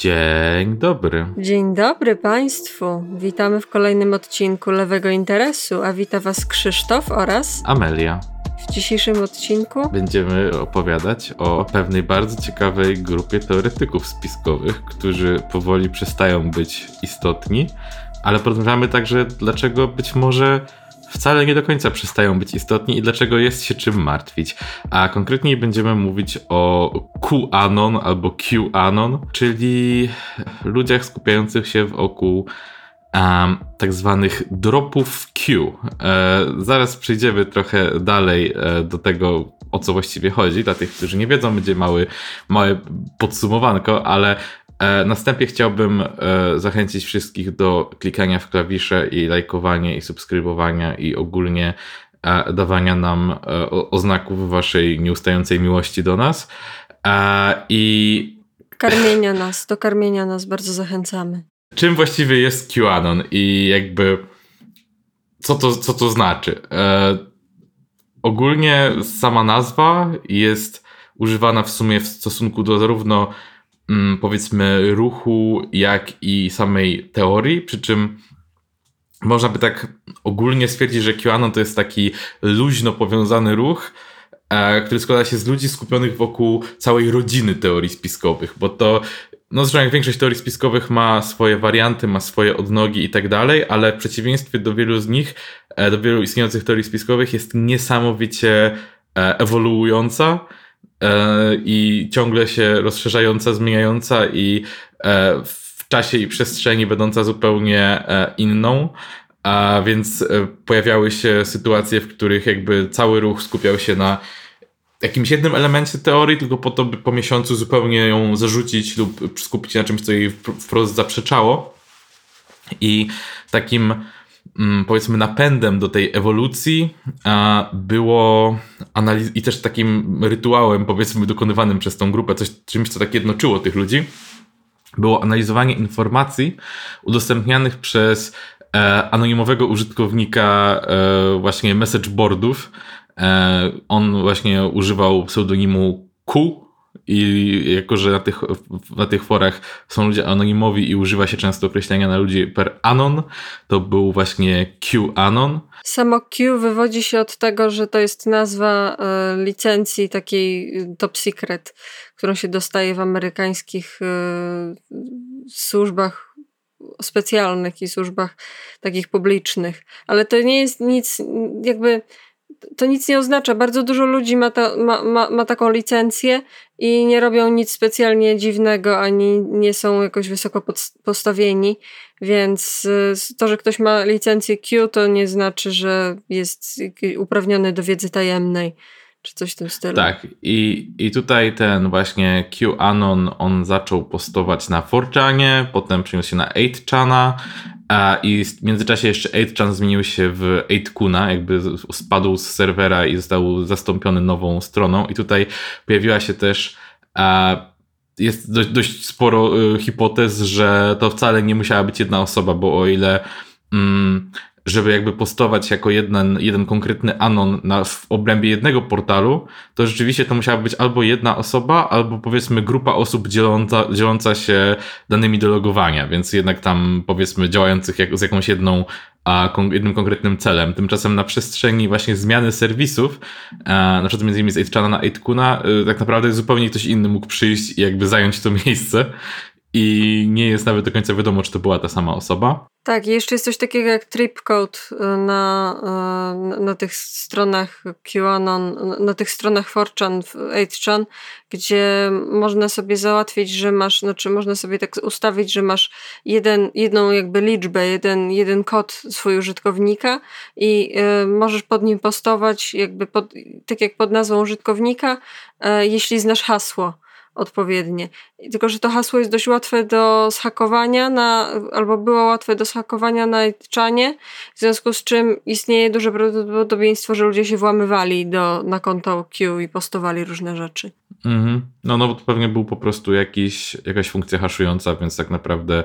Dzień dobry. Dzień dobry Państwu. Witamy w kolejnym odcinku Lewego Interesu, a wita Was Krzysztof oraz Amelia. W dzisiejszym odcinku będziemy opowiadać o pewnej bardzo ciekawej grupie teoretyków spiskowych, którzy powoli przestają być istotni, ale porozmawiamy także, dlaczego być może wcale nie do końca przestają być istotni i dlaczego jest się czym martwić. A konkretniej będziemy mówić o QAnon albo QAnon, czyli ludziach skupiających się wokół um, tak zwanych dropów Q. E, zaraz przejdziemy trochę dalej e, do tego, o co właściwie chodzi. Dla tych, którzy nie wiedzą, będzie mały, małe podsumowanko, ale na wstępie chciałbym e, zachęcić wszystkich do klikania w klawisze i lajkowania i subskrybowania i ogólnie e, dawania nam oznaków waszej nieustającej miłości do nas. I karmienia nas, do karmienia nas bardzo zachęcamy. Czym właściwie jest QAnon i jakby co to, co to znaczy? ogólnie sama nazwa jest używana w sumie w stosunku do zarówno powiedzmy ruchu, jak i samej teorii, przy czym można by tak ogólnie stwierdzić, że QAnon to jest taki luźno powiązany ruch, e, który składa się z ludzi skupionych wokół całej rodziny teorii spiskowych, bo to no zresztą jak większość teorii spiskowych ma swoje warianty, ma swoje odnogi i tak dalej, ale w przeciwieństwie do wielu z nich, e, do wielu istniejących teorii spiskowych jest niesamowicie e, ewoluująca i ciągle się rozszerzająca, zmieniająca i e, w czasie i przestrzeni będąca zupełnie e, inną. A więc pojawiały się sytuacje, w których jakby cały ruch skupiał się na jakimś jednym elemencie teorii, tylko po to, by po miesiącu zupełnie ją zarzucić lub skupić się na czymś, co jej wprost zaprzeczało. I takim powiedzmy napędem do tej ewolucji było analiz i też takim rytuałem powiedzmy dokonywanym przez tą grupę, coś czymś co tak jednoczyło tych ludzi, było analizowanie informacji udostępnianych przez e, anonimowego użytkownika e, właśnie message boardów. E, on właśnie używał pseudonimu Q, i jako, że na tych, na tych forach są ludzie anonimowi i używa się często określenia na ludzi per anon, to był właśnie QAnon. Samo Q wywodzi się od tego, że to jest nazwa e, licencji takiej e, top secret, którą się dostaje w amerykańskich e, służbach specjalnych i służbach takich publicznych. Ale to nie jest nic, jakby to nic nie oznacza. Bardzo dużo ludzi ma, ta, ma, ma, ma taką licencję i nie robią nic specjalnie dziwnego, ani nie są jakoś wysoko postawieni, więc y, to, że ktoś ma licencję Q, to nie znaczy, że jest uprawniony do wiedzy tajemnej czy coś w tym stylu. Tak, i, i tutaj ten właśnie QAnon, on zaczął postować na 4chanie, potem przeniósł się na 8chana, a i w międzyczasie jeszcze 8chan zmienił się w 8kuna, jakby spadł z serwera i został zastąpiony nową stroną. I tutaj pojawiła się też a, jest dość, dość sporo y, hipotez, że to wcale nie musiała być jedna osoba, bo o ile mm, żeby jakby postować jako jeden, jeden konkretny anon na, w obrębie jednego portalu, to rzeczywiście to musiała być albo jedna osoba, albo powiedzmy grupa osób dzieląca, dzieląca się danymi do logowania, więc jednak tam powiedzmy działających jak, z jakąś jedną a jednym konkretnym celem. Tymczasem na przestrzeni właśnie zmiany serwisów, a, na przykład między innymi z 8chana na 8kuna, y, tak naprawdę zupełnie ktoś inny mógł przyjść i jakby zająć to miejsce i nie jest nawet do końca wiadomo, czy to była ta sama osoba. Tak, jeszcze jest coś takiego jak tripcode y, na, y, na tych stronach QAnon, na tych stronach 4chan, 8chan, gdzie można sobie załatwić, że masz, znaczy można sobie tak ustawić, że masz jeden, jedną jakby liczbę, jeden, jeden kod swój użytkownika i y, możesz pod nim postować jakby pod, tak jak pod nazwą użytkownika, jeśli znasz hasło odpowiednie. Tylko, że to hasło jest dość łatwe do zhakowania, na, albo było łatwe do zhakowania na Etchanie, w związku z czym istnieje duże prawdopodobieństwo, że ludzie się włamywali do, na konto Q i postowali różne rzeczy. Mhm. No, no bo to pewnie był po prostu jakiś, jakaś funkcja haszująca, więc tak naprawdę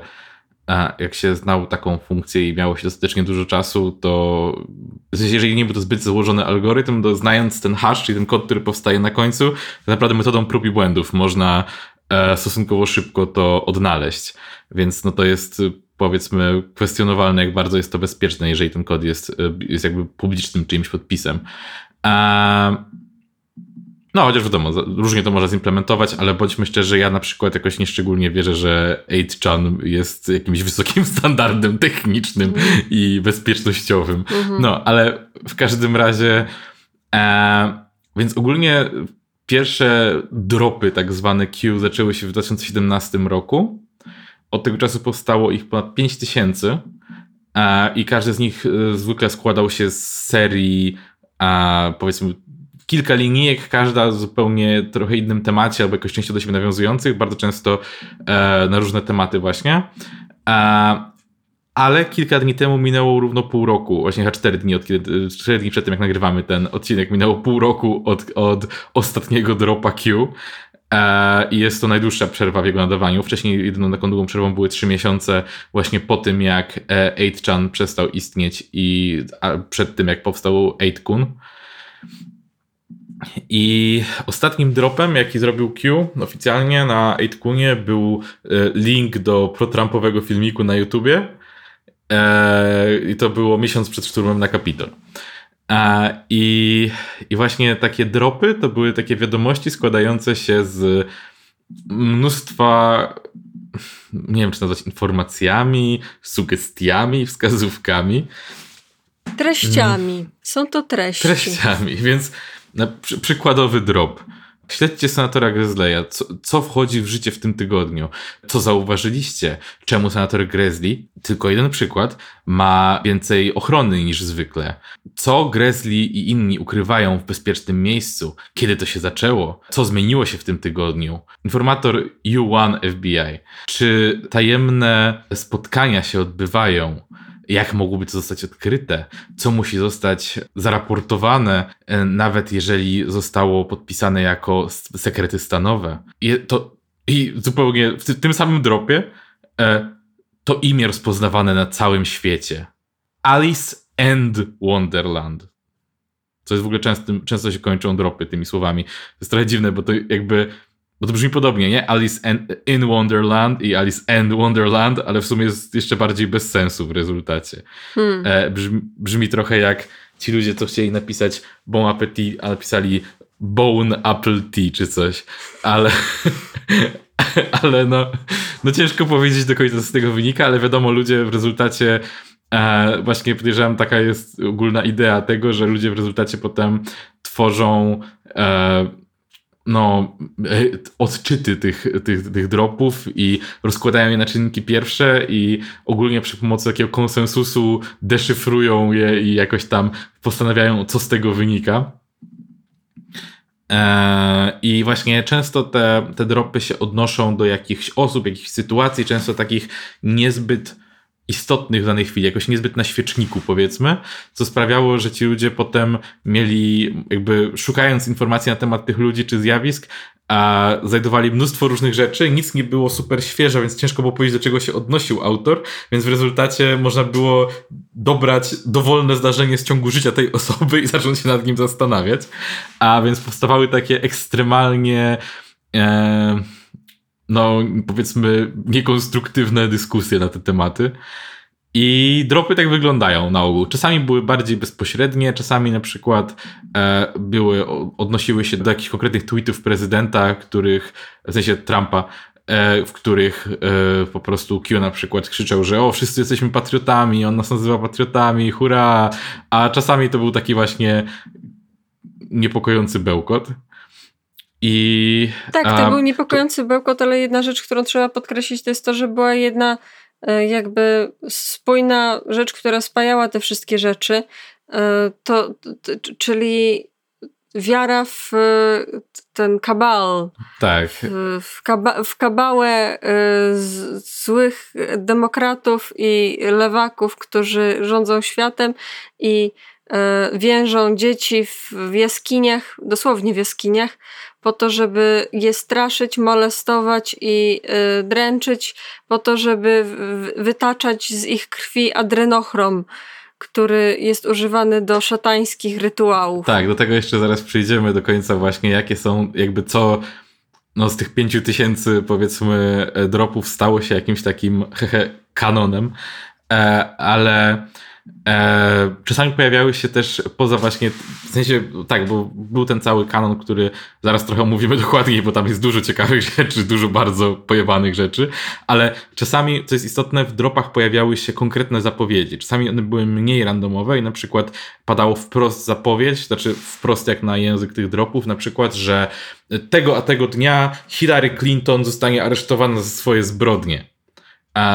jak się znał taką funkcję i miało się dostatecznie dużo czasu, to w sensie, jeżeli nie był to zbyt złożony algorytm, to znając ten hash, czyli ten kod, który powstaje na końcu, to naprawdę metodą prób i błędów można e, stosunkowo szybko to odnaleźć. Więc no to jest powiedzmy kwestionowalne, jak bardzo jest to bezpieczne, jeżeli ten kod jest, e, jest jakby publicznym czyimś podpisem. No, chociaż wiadomo, różnie to można zimplementować, ale bądźmy szczerzy, ja na przykład jakoś nieszczególnie wierzę, że 8chan jest jakimś wysokim standardem technicznym mm. i bezpiecznościowym. Mm -hmm. No, ale w każdym razie, e, więc ogólnie pierwsze dropy, tak zwane Q, zaczęły się w 2017 roku. Od tego czasu powstało ich ponad 5000 e, i każdy z nich e, zwykle składał się z serii, e, powiedzmy, kilka linijek, każda zupełnie trochę innym temacie albo jakoś częściowo do siebie nawiązujących, bardzo często e, na różne tematy właśnie. E, ale kilka dni temu minęło równo pół roku, właśnie chyba cztery dni, od kiedy, dni przed tym jak nagrywamy ten odcinek, minęło pół roku od, od ostatniego dropa Q. E, I jest to najdłuższa przerwa w jego nadawaniu. Wcześniej jedyną taką długą przerwą były trzy miesiące właśnie po tym jak 8chan przestał istnieć i przed tym jak powstał 8kun. I ostatnim dropem, jaki zrobił Q oficjalnie na 8kunie był e, link do pro-Trumpowego filmiku na YouTubie. E, I to było miesiąc przed szturmem na Kapitol. E, I, I właśnie takie dropy to były takie wiadomości składające się z mnóstwa, nie wiem czy nazwać informacjami, sugestiami, wskazówkami. Treściami. Są to treści. Treściami, więc na przy, przykładowy drop. Śledźcie senatora Gresleya. Co, co, wchodzi w życie w tym tygodniu? Co zauważyliście? Czemu senator Gresley, tylko jeden przykład, ma więcej ochrony niż zwykle? Co Gresley i inni ukrywają w bezpiecznym miejscu? Kiedy to się zaczęło? Co zmieniło się w tym tygodniu? Informator U1 FBI. Czy tajemne spotkania się odbywają? Jak mogłoby to zostać odkryte, co musi zostać zaraportowane, e, nawet jeżeli zostało podpisane jako sekrety stanowe. I, to, i zupełnie w tym samym dropie e, to imię rozpoznawane na całym świecie. Alice and Wonderland. Co jest w ogóle często, często się kończą dropy tymi słowami. To jest trochę dziwne, bo to jakby bo to brzmi podobnie, nie? Alice in Wonderland i Alice and Wonderland, ale w sumie jest jeszcze bardziej bez sensu w rezultacie. Hmm. E, brzmi, brzmi, trochę jak ci ludzie, co chcieli napisać Bon Appetit, a napisali Bone Apple Tea czy coś. Ale, ale no, no ciężko powiedzieć do końca, co z tego wynika, ale wiadomo, ludzie w rezultacie e, właśnie podejrzewam, taka jest ogólna idea tego, że ludzie w rezultacie potem tworzą e, no, e, odczyty tych, tych, tych dropów i rozkładają je na czynniki pierwsze i ogólnie przy pomocy takiego konsensusu deszyfrują je i jakoś tam postanawiają, co z tego wynika. E, I właśnie często te, te dropy się odnoszą do jakichś osób, jakichś sytuacji, często takich niezbyt istotnych w danej chwili, jakoś niezbyt na świeczniku powiedzmy, co sprawiało, że ci ludzie potem mieli jakby szukając informacji na temat tych ludzi czy zjawisk, a znajdowali mnóstwo różnych rzeczy, nic nie było super świeże, więc ciężko było powiedzieć, do czego się odnosił autor, więc w rezultacie można było dobrać dowolne zdarzenie z ciągu życia tej osoby i zacząć się nad nim zastanawiać. A więc powstawały takie ekstremalnie e, no powiedzmy niekonstruktywne dyskusje na te tematy. I dropy tak wyglądają na ogół. Czasami były bardziej bezpośrednie, czasami na przykład e, były, odnosiły się do jakichś konkretnych tweetów prezydenta, których, w sensie Trumpa, e, w których e, po prostu Q na przykład krzyczał, że o, wszyscy jesteśmy patriotami, on nas nazywa patriotami, hurra! A czasami to był taki właśnie niepokojący bełkot. I, tak, to był niepokojący to... bełkot, ale jedna rzecz, którą trzeba podkreślić, to jest to, że była jedna e, jakby spójna rzecz, która spajała te wszystkie rzeczy, e, to, to czyli wiara w ten kabal. Tak. W, kaba, w kabałę e, złych demokratów i lewaków, którzy rządzą światem i więżą dzieci w jaskiniach, dosłownie w jaskiniach, po to, żeby je straszyć, molestować i y, dręczyć, po to, żeby wytaczać z ich krwi adrenochrom, który jest używany do szatańskich rytuałów. Tak, do tego jeszcze zaraz przyjdziemy do końca właśnie, jakie są, jakby co no z tych pięciu tysięcy powiedzmy dropów stało się jakimś takim hehe kanonem, ale E, czasami pojawiały się też poza właśnie, w sensie tak, bo był ten cały kanon, który zaraz trochę omówimy dokładniej, bo tam jest dużo ciekawych rzeczy, dużo bardzo pojebanych rzeczy, ale czasami, co jest istotne, w dropach pojawiały się konkretne zapowiedzi. Czasami one były mniej randomowe i na przykład padało wprost zapowiedź, znaczy wprost jak na język tych dropów, na przykład, że tego a tego dnia Hillary Clinton zostanie aresztowana za swoje zbrodnie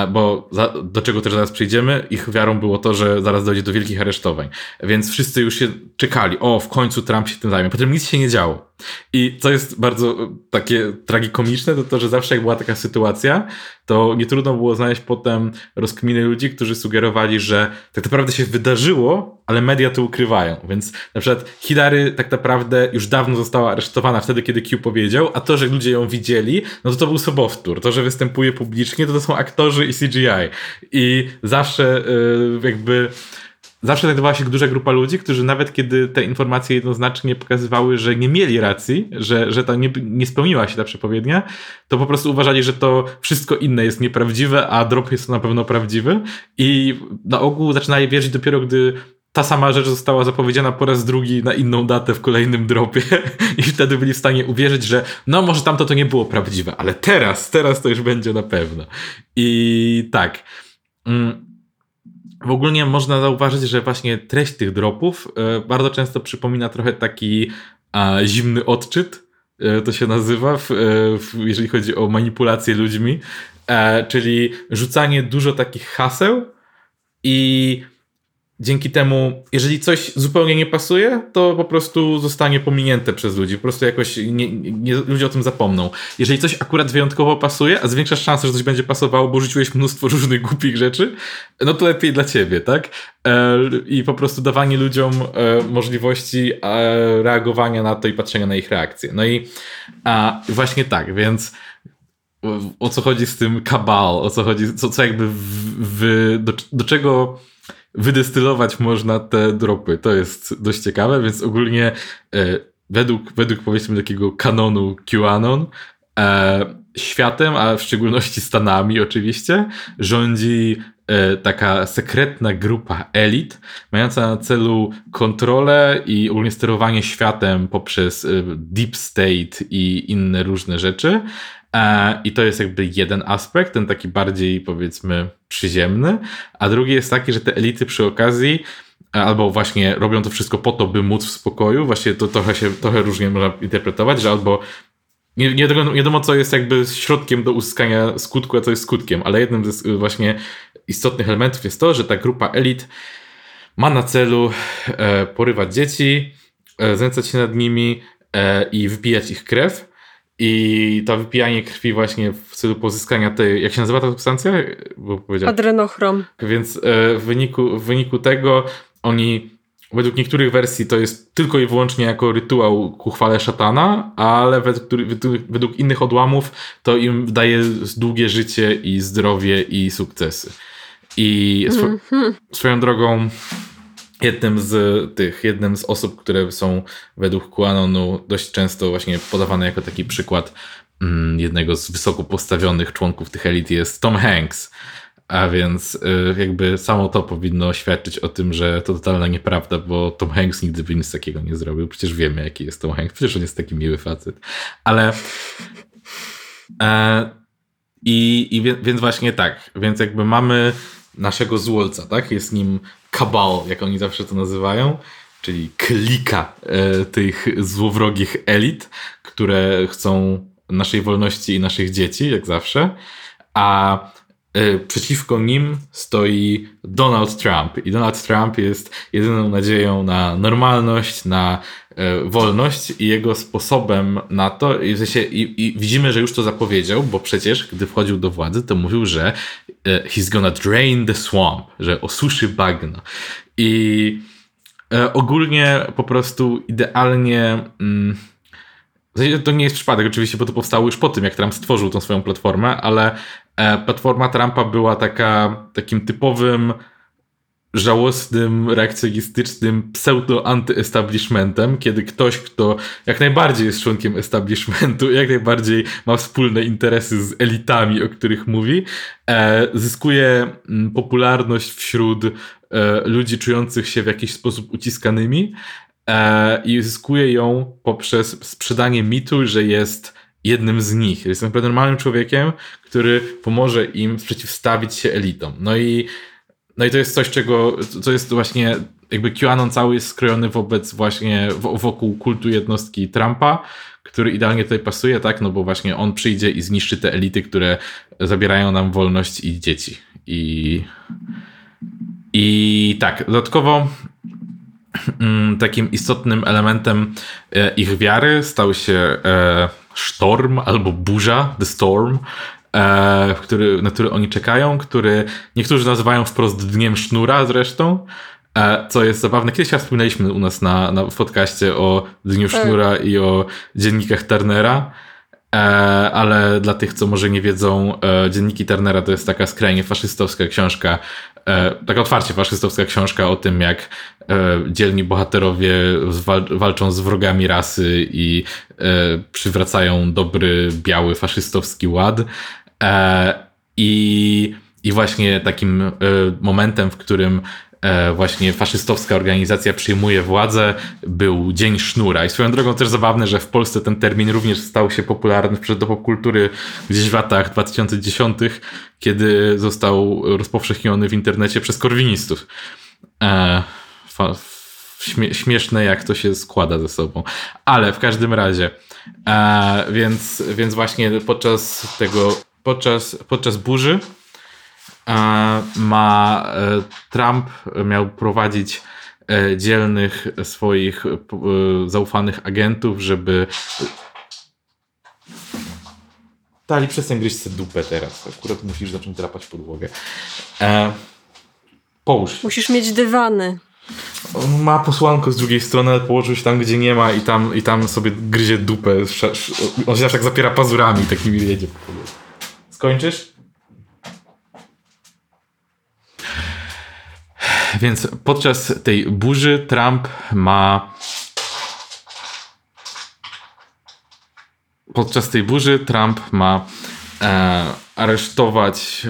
bo za, do czego też zaraz przejdziemy, ich wiarą było to, że zaraz dojdzie do wielkich aresztowań. Więc wszyscy już się czekali, o, w końcu Trump się tym zajmie. Potem nic się nie działo. I co jest bardzo e, takie tragikomiczne, to to, że zawsze jak była taka sytuacja, to nie trudno było znaleźć potem rozkminy ludzi, którzy sugerowali, że tak naprawdę się wydarzyło, ale media to ukrywają. Więc na przykład Hillary tak naprawdę już dawno została aresztowana wtedy, kiedy Q powiedział, a to, że ludzie ją widzieli, no to to był sobowtór. To, że występuje publicznie, to to są aktorzy i CGI. I zawsze yy, jakby zawsze znajdowała się duża grupa ludzi, którzy nawet kiedy te informacje jednoznacznie pokazywały, że nie mieli racji, że, że to nie, nie spełniła się ta przepowiednia, to po prostu uważali, że to wszystko inne jest nieprawdziwe, a drop jest na pewno prawdziwy i na ogół zaczynali wierzyć dopiero, gdy ta sama rzecz została zapowiedziana po raz drugi na inną datę w kolejnym dropie i wtedy byli w stanie uwierzyć, że no może tamto to nie było prawdziwe, ale teraz, teraz to już będzie na pewno. I tak. Mm w ogóle można zauważyć, że właśnie treść tych dropów e, bardzo często przypomina trochę taki zimny odczyt, e, to się nazywa, e, jeżeli chodzi o manipulację ludźmi, czyli rzucanie dużo takich haseł i dzięki temu, jeżeli coś zupełnie nie pasuje, to po prostu zostanie pominięte przez ludzi. Po prostu jakoś nie, nie, ludzie o tym zapomną. Jeżeli coś akurat wyjątkowo pasuje, a zwiększasz szansę, że coś będzie pasowało, bo rzuciłeś mnóstwo różnych głupich rzeczy, no to lepiej dla ciebie, tak? E, I po prostu dawanie ludziom e, możliwości e, reagowania na to i patrzenia na ich reakcje. No i właśnie tak, więc o co chodzi z tym kabal, o co chodzi, co, co jakby w, w, do, do czego wydestylować można te dropy. To jest dość ciekawe, więc ogólnie e, według, według powiedzmy takiego kanonu QAnon e, światem, a w szczególności Stanami oczywiście, rządzi e, taka sekretna grupa elit, mająca na celu kontrolę i ogólnie sterowanie światem poprzez e, deep state i inne różne rzeczy. E, I to jest jakby jeden aspekt, ten taki bardziej powiedzmy przyziemny, a drugi jest taki, że te elity przy okazji e, albo właśnie robią to wszystko po to, by móc w spokoju, właśnie to trochę się, trochę różnie można interpretować, że albo nie, nie, nie wiadomo, co jest jakby środkiem do uzyskania skutku, a co jest skutkiem, ale jednym z właśnie istotnych elementów jest to, że ta grupa elit ma na celu e, porywać dzieci, e, znęcać się nad nimi e, i wbijać ich krew, i to wypijanie krwi właśnie w celu pozyskania tej, jak się nazywa ta substancja? Adrenochrom. Więc e, w wyniku, w wyniku tego oni, według niektórych wersji to jest tylko i wyłącznie jako rytuał ku chwale szatana, ale według, według innych odłamów to im daje długie życie i zdrowie i sukcesy. I sw mm -hmm. swoją drogą jednym z tych, jednym z osób, które są według QAnonu dość często właśnie podawane jako taki przykład mm, jednego z wysoko postawionych członków tych elit jest Tom Hanks. A więc y, jakby samo to powinno świadczyć o tym, że to totalna nieprawda, bo Tom Hanks nigdy by nic takiego nie zrobił. Przecież wiemy, jaki jest Tom Hanks. Przecież on jest taki miły facet. Ale e, i, i więc właśnie tak. Więc jakby mamy naszego złolca, tak? Jest nim kabal, jak oni zawsze to nazywają, czyli klika e, tych złowrogich elit, które chcą naszej wolności i naszych dzieci, jak zawsze, a przeciwko nim stoi Donald Trump. I Donald Trump jest jedyną nadzieją na normalność, na e, wolność i jego sposobem na to, i, w sensie, i, i widzimy, że już to zapowiedział, bo przecież, gdy wchodził do władzy, to mówił, że E, he's gonna drain the swamp, że osuszy bagno. I e, ogólnie po prostu idealnie. Mm, to nie jest przypadek oczywiście, bo to powstało już po tym, jak Trump stworzył tą swoją platformę, ale e, platforma Trumpa była taka takim typowym żałosnym, reakcjonistycznym pseudo-anty-establishmentem, kiedy ktoś, kto jak najbardziej jest członkiem establishmentu, jak najbardziej ma wspólne interesy z elitami, o których mówi, e, zyskuje mm, popularność wśród e, ludzi czujących się w jakiś sposób uciskanymi e, i zyskuje ją poprzez sprzedanie mitu, że jest jednym z nich. Jest naprawdę normalnym człowiekiem, który pomoże im przeciwstawić się elitom. No i no i to jest coś, czego, to jest właśnie, jakby QAnon cały jest skrojony wobec właśnie, wokół kultu jednostki Trumpa, który idealnie tutaj pasuje, tak, no bo właśnie on przyjdzie i zniszczy te elity, które zabierają nam wolność i dzieci. I, i tak, dodatkowo mm, takim istotnym elementem e, ich wiary stał się e, sztorm albo burza, the storm, e, który, na który oni czekają, który niektórzy nazywają wprost Dniem Sznura zresztą, e, co jest zabawne. Kiedyś ja wspominaliśmy u nas na, na podcaście o Dniu tak. Sznura i o dziennikach Turnera, e, ale dla tych, co może nie wiedzą, e, dzienniki Turnera to jest taka skrajnie faszystowska książka, taka otwarcie faszystowska książka o tym, jak e, dzielni bohaterowie walczą z wrogami rasy i przywracają dobry, biały, faszystowski ład. E, I, I właśnie takim e, momentem, w którym e, właśnie faszystowska organizacja przyjmuje władzę, był Dzień Sznura. I swoją drogą też zabawne, że w Polsce ten termin również stał się popularny w do popkultury gdzieś w latach 2010, kiedy został rozpowszechniony w internecie przez korwinistów. E, śmie śmieszne, jak to się składa ze sobą. Ale w każdym razie, e, więc, więc właśnie podczas tego podczas, podczas burzy e, ma e, Trump miał prowadzić e, dzielnych swoich zaufanych agentów, żeby Tali, przestań gryźć sobie dupę teraz. Akurat musisz zacząć drapać podłogę. E, połóż. Musisz mieć dywany. On ma posłanko z drugiej strony, ale położył się tam, gdzie nie ma i tam, i tam sobie gryzie dupę. On się aż tak zapiera pazurami, takimi jedzie po Skończysz? Więc podczas tej burzy Trump ma. Podczas tej burzy Trump ma e, aresztować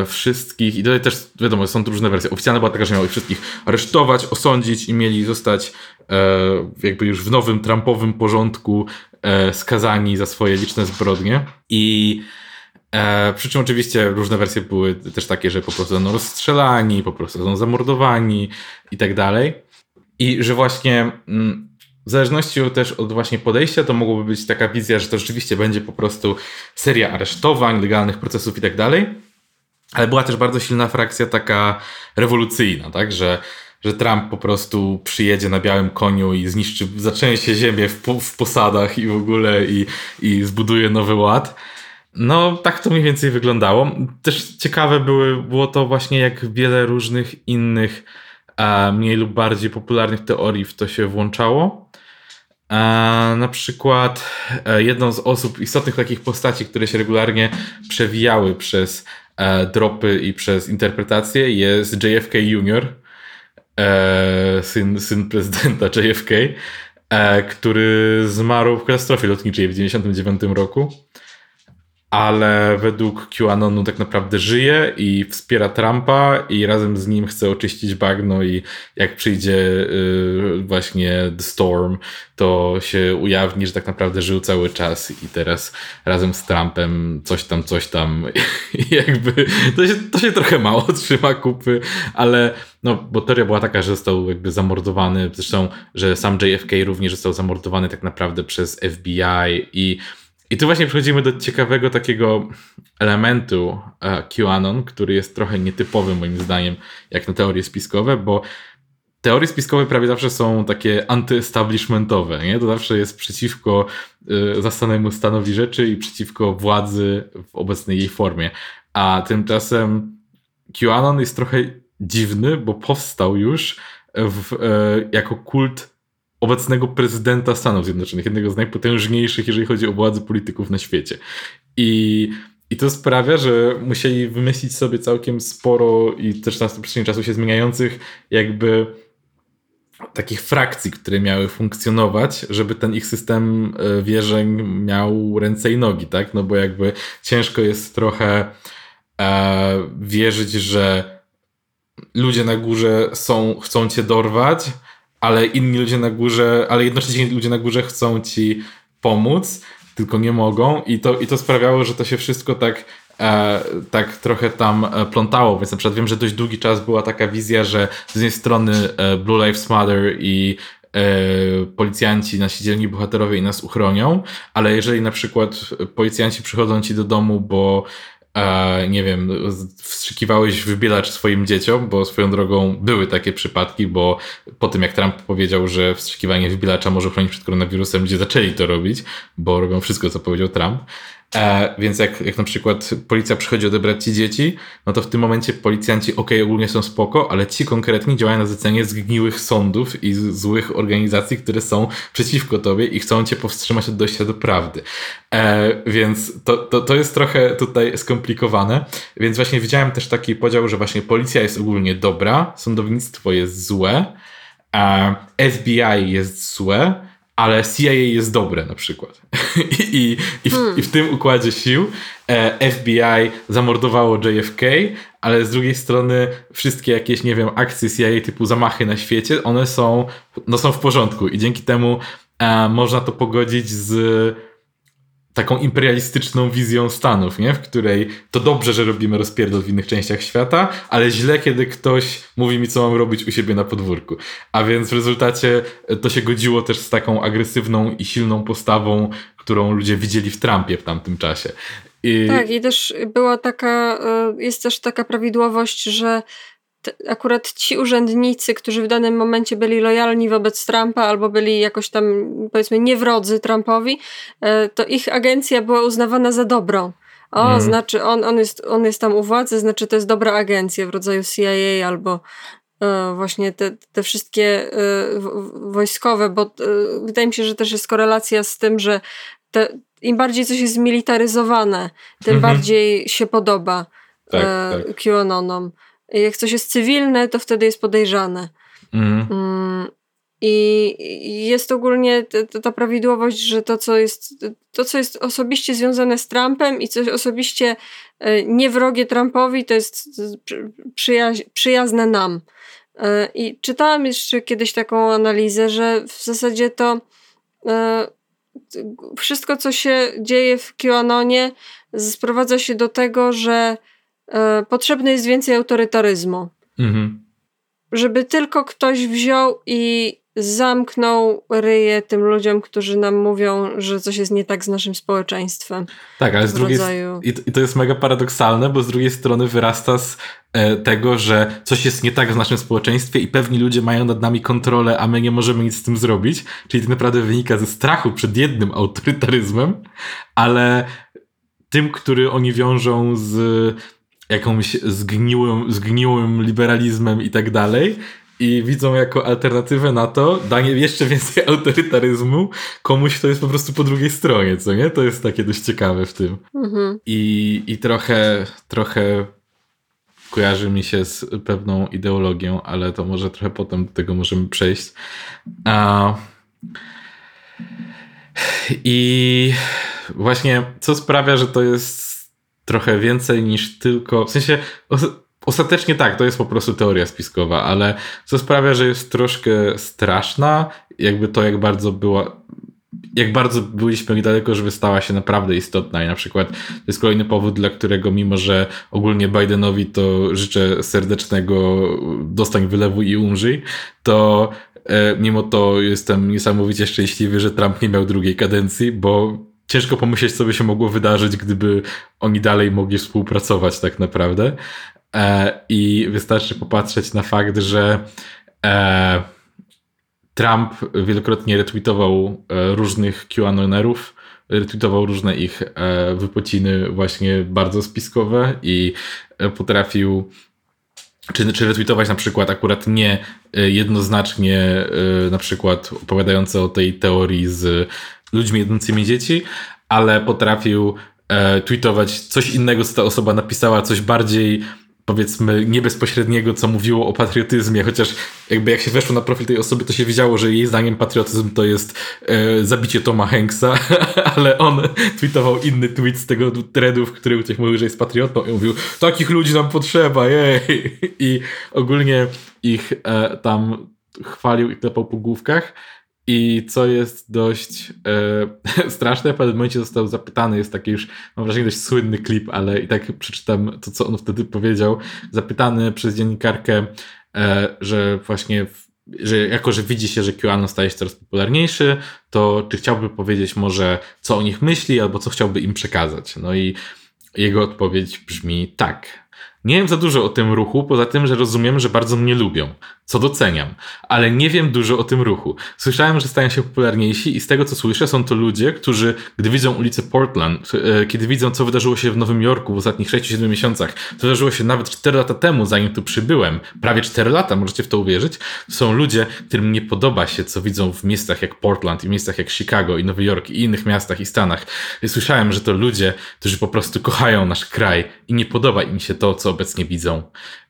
e, wszystkich. I tutaj też wiadomo, są różne wersje. Oficjalna była taka, że miał ich wszystkich aresztować, osądzić i mieli zostać e, jakby już w nowym Trumpowym porządku e, skazani za swoje liczne zbrodnie. I E, przy czym oczywiście różne wersje były też takie, że po prostu są rozstrzelani, po prostu są zamordowani i tak dalej. I że właśnie mm, w zależności też od właśnie podejścia, to mogłoby być taka wizja, że to rzeczywiście będzie po prostu seria aresztowań, legalnych procesów i tak dalej. Ale była też bardzo silna frakcja taka rewolucyjna, tak, że że Trump po prostu przyjedzie na białym koniu i zniszczy, zatrzęsie ziemię w, w posadach i w ogóle i, i zbuduje nowy ład. No, tak to mniej więcej wyglądało. Też ciekawe były, było to właśnie, jak wiele różnych innych, e, mniej lub bardziej popularnych teorii w to się włączało. E, na przykład e, jedną z osób, istotnych takich postaci, które się regularnie przewijały przez e, dropy i przez interpretacje, jest JFK Jr., e, syn, syn prezydenta JFK, e, który zmarł w katastrofie lotniczej w 1999 roku ale według QAnonu tak naprawdę żyje i wspiera Trumpa i razem z nim chce oczyścić bagno i jak przyjdzie yy, właśnie The Storm, to się ujawni, że tak naprawdę żył cały czas i teraz razem z Trumpem coś tam, coś tam jakby to się, to się trochę mało trzyma kupy, ale no, bo teoria była taka, że został jakby zamordowany, zresztą, że sam JFK również został zamordowany tak naprawdę przez FBI i i tu właśnie przechodzimy do ciekawego takiego elementu e, QAnon, który jest trochę nietypowy moim zdaniem, jak na teorie spiskowe, bo teorie spiskowe prawie zawsze są takie antyestablishmentowe, nie? To zawsze jest przeciwko y, zastanemu stanowi rzeczy i przeciwko władzy w obecnej jej formie. A tymczasem QAnon jest trochę dziwny, bo powstał już w, y, jako kult obecnego prezydenta Stanów Zjednoczonych, jednego z najpotężniejszych, jeżeli chodzi o władzę polityków na świecie. I I to sprawia, że musieli wymyślić sobie całkiem sporo i też na przestrzeni czasu się zmieniających jakby takich frakcji, które miały funkcjonować, żeby ten ich system e, wierzeń miał ręce i nogi, tak? No bo jakby ciężko jest trochę e, wierzyć, że ludzie na górze są, chcą cię dorwać, ale inni ludzie na górze, ale jednocześnie ludzie na górze chcą ci pomóc, tylko nie mogą. I to, i to sprawiało, że to się wszystko tak e, tak trochę tam e, plątało, więc na przykład wiem, że dość długi czas była taka wizja, że z jednej strony e, Blue Lives Matter i e, policjanci, nasi dzielni bohaterowie i nas uchronią, ale jeżeli na przykład policjanci przychodzą ci do domu, bo nie wiem, wstrzykiwałeś wybielacz swoim dzieciom, bo swoją drogą były takie przypadki, bo po tym jak Trump powiedział, że wstrzykiwanie wybielacza może chronić przed koronawirusem, ludzie zaczęli to robić, bo robią wszystko, co powiedział Trump. E, więc jak, jak na przykład policja przychodzi odebrać ci dzieci, no to w tym momencie policjanci ok, ogólnie są spoko, ale ci konkretni działają na zlecenie zgniłych sądów i złych organizacji, które są przeciwko tobie i chcą cię powstrzymać od dojścia do prawdy. E, więc to, to, to jest trochę tutaj skomplikowane. Więc właśnie widziałem też taki podział, że właśnie policja jest ogólnie dobra, sądownictwo jest złe, FBI jest złe, ale CIA jest dobre na przykład. I, i, w, hmm. I, w, tym układzie sił e, FBI zamordowało JFK, ale z drugiej strony wszystkie jakieś, nie wiem, akcje CIA typu zamachy na świecie, one są, no są w porządku i dzięki temu e, można to pogodzić z taką imperialistyczną wizją Stanów, nie? w której to dobrze, że robimy rozpierdol w innych częściach świata, ale źle, kiedy ktoś mówi mi, co mam robić u siebie na podwórku. A więc w rezultacie to się godziło też z taką agresywną i silną postawą, którą ludzie widzieli w Trumpie w tamtym czasie. I... Tak, i też była taka, e, jest też taka prawidłowość, że akurat ci urzędnicy, którzy w danym momencie byli lojalni wobec Trumpa albo byli jakoś tam, powiedzmy, niewrodzy Trumpowi, e, to ich agencja była uznawana za dobrą. O, mm. znaczy on, on, jest, on jest tam u władzy, znaczy to jest dobra agencja w rodzaju CIA albo e, właśnie te, te wszystkie e, wojskowe, bo e, wydaje mi się, że też jest korelacja z tym, że te, im bardziej coś jest zmilitaryzowane, tym -hmm. bardziej się podoba tak, tak. QAnonom. Jak coś jest cywilne, to wtedy jest podejrzane. Mhm. Mm. I jest ogólnie ta prawidłowość, że to co, jest, to, co jest osobiście związane z Trumpem i coś osobiście e, niewrogie Trumpowi, to jest przyjaź, przyjazne nam. E, I czytałam jeszcze kiedyś taką analizę, że w zasadzie to e, wszystko, co się dzieje w QAnonie, sprowadza się do tego, że potrzebne jest więcej autorytaryzmu. Mhm. Żeby tylko ktoś wziął i zamknął ryje tym ludziom, którzy nam mówią, że coś jest nie tak z naszym społeczeństwem. Tak, ale z drugiej rodzaju... i to jest mega paradoksalne, bo z drugiej strony wyrasta z e, tego, że coś jest nie tak w naszym społeczeństwie i pewni ludzie mają nad nami kontrolę, a my nie możemy nic z tym zrobić. Czyli to naprawdę wynika ze strachu przed jednym autorytaryzmem, ale tym, który oni wiążą z jakąś zgniłym, zgniłym liberalizmem i tak dalej i widzą jako alternatywę na to danie jeszcze więcej autorytaryzmu komuś, kto jest po prostu po drugiej stronie, co nie? To jest takie dość ciekawe w tym. Mhm. I, I trochę, trochę kojarzy mi się z pewną ideologią, ale to może trochę potem do tego możemy przejść. A... I właśnie co sprawia, że to jest trochę więcej niż tylko. W sensie. Ostatecznie tak, to jest po prostu teoria spiskowa, ale co sprawia, że jest troszkę straszna, jakby to, jak bardzo była, jak bardzo byliśmy niedaleko, żeby stała się naprawdę istotna i na przykład to jest kolejny powód, dla którego mimo, że ogólnie Bidenowi to życzę serdecznego dostań wylewu i umrzyj, to e, mimo to jestem niesamowicie szczęśliwy, że Trump nie miał drugiej kadencji, bo ciężko pomyśleć, co by się mogło wydarzyć, gdyby oni dalej mogli współpracować tak naprawdę. E, I wystarczy popatrzeć na fakt, że e, Trump wielokrotnie retweetował e, różnych QAnonerów, retweetował różne ich e, wypociny właśnie bardzo spiskowe i e, potrafił czy, czy retweetować na przykład akurat nie jednoznacznie na przykład opowiadające o tej teorii z ludźmi jedzącymi dzieci, ale potrafił e, tweetować coś innego, co ta osoba napisała, coś bardziej powiedzmy nie bezpośredniego, co mówiło o patriotyzmie, chociaż jakby jak się weszło na profil tej osoby, to się wiedziało, że jej zdaniem patriotyzm to jest e, zabicie Toma Hanksa, ale on tweetował inny tweet z tego threadu, w którym ktoś mówił, że jest patriotą i mówił, takich ludzi nam potrzeba, jej! I ogólnie ich e, tam chwalił i klepał po główkach. I co jest dość e, straszne, w pewnym momencie został zapytany, jest taki już, mam wrażenie, dość słynny klip, ale i tak przeczytam to, co on wtedy powiedział. Zapytany przez dziennikarkę, e, że właśnie, że jako, że widzi się, że QAnon staje się coraz popularniejszy, to czy chciałby powiedzieć może, co o nich myśli, albo co chciałby im przekazać. No i jego odpowiedź brzmi tak. Nie wiem za dużo o tym ruchu, poza tym, że rozumiem, że bardzo mnie lubią, co doceniam, ale nie wiem dużo o tym ruchu. Słyszałem, że stają się popularniejsi i z tego co słyszę, są to ludzie, którzy, gdy widzą ulicę Portland, e, kiedy widzą, co wydarzyło się w Nowym Jorku w ostatnich 6-7 miesiącach, to wydarzyło się nawet 4 lata temu, zanim tu przybyłem, prawie 4 lata, możecie w to uwierzyć, są ludzie, którym nie podoba się, co widzą w miejscach jak Portland i miejscach jak Chicago i Nowy Jork i innych miastach i Stanach. Słyszałem, że to ludzie, którzy po prostu kochają nasz kraj i nie podoba im się to, co obecnie widzą.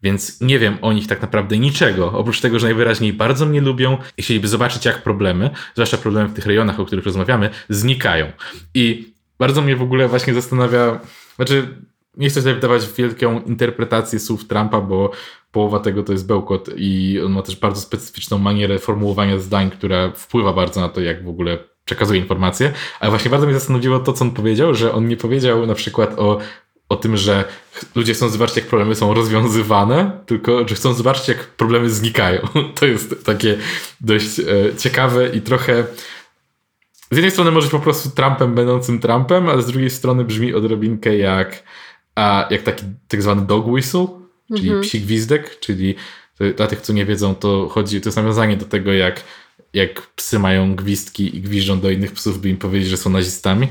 Więc nie wiem o nich tak naprawdę niczego, oprócz tego, że najwyraźniej bardzo mnie lubią i chcieliby zobaczyć, jak problemy, zwłaszcza problemy w tych rejonach, o których rozmawiamy, znikają. I bardzo mnie w ogóle właśnie zastanawia, znaczy nie chcę sobie wydawać wielką interpretację słów Trumpa, bo połowa tego to jest bełkot i on ma też bardzo specyficzną manierę formułowania zdań, która wpływa bardzo na to, jak w ogóle przekazuje informacje, ale właśnie bardzo mnie zastanowiło to, co on powiedział, że on nie powiedział na przykład o o tym, że ludzie chcą zobaczyć, jak problemy są rozwiązywane, tylko że chcą zobaczyć, jak problemy znikają. To jest takie dość e, ciekawe i trochę. Z jednej strony może być po prostu Trumpem będącym Trumpem, ale z drugiej strony brzmi odrobinkę jak, a, jak taki tak zwany dog whistle, czyli mhm. psi gwizdek, czyli dla tych, co nie wiedzą, to chodzi, to jest nawiązanie do tego, jak, jak psy mają gwizdki i gwiżdżą do innych psów, by im powiedzieć, że są nazistami.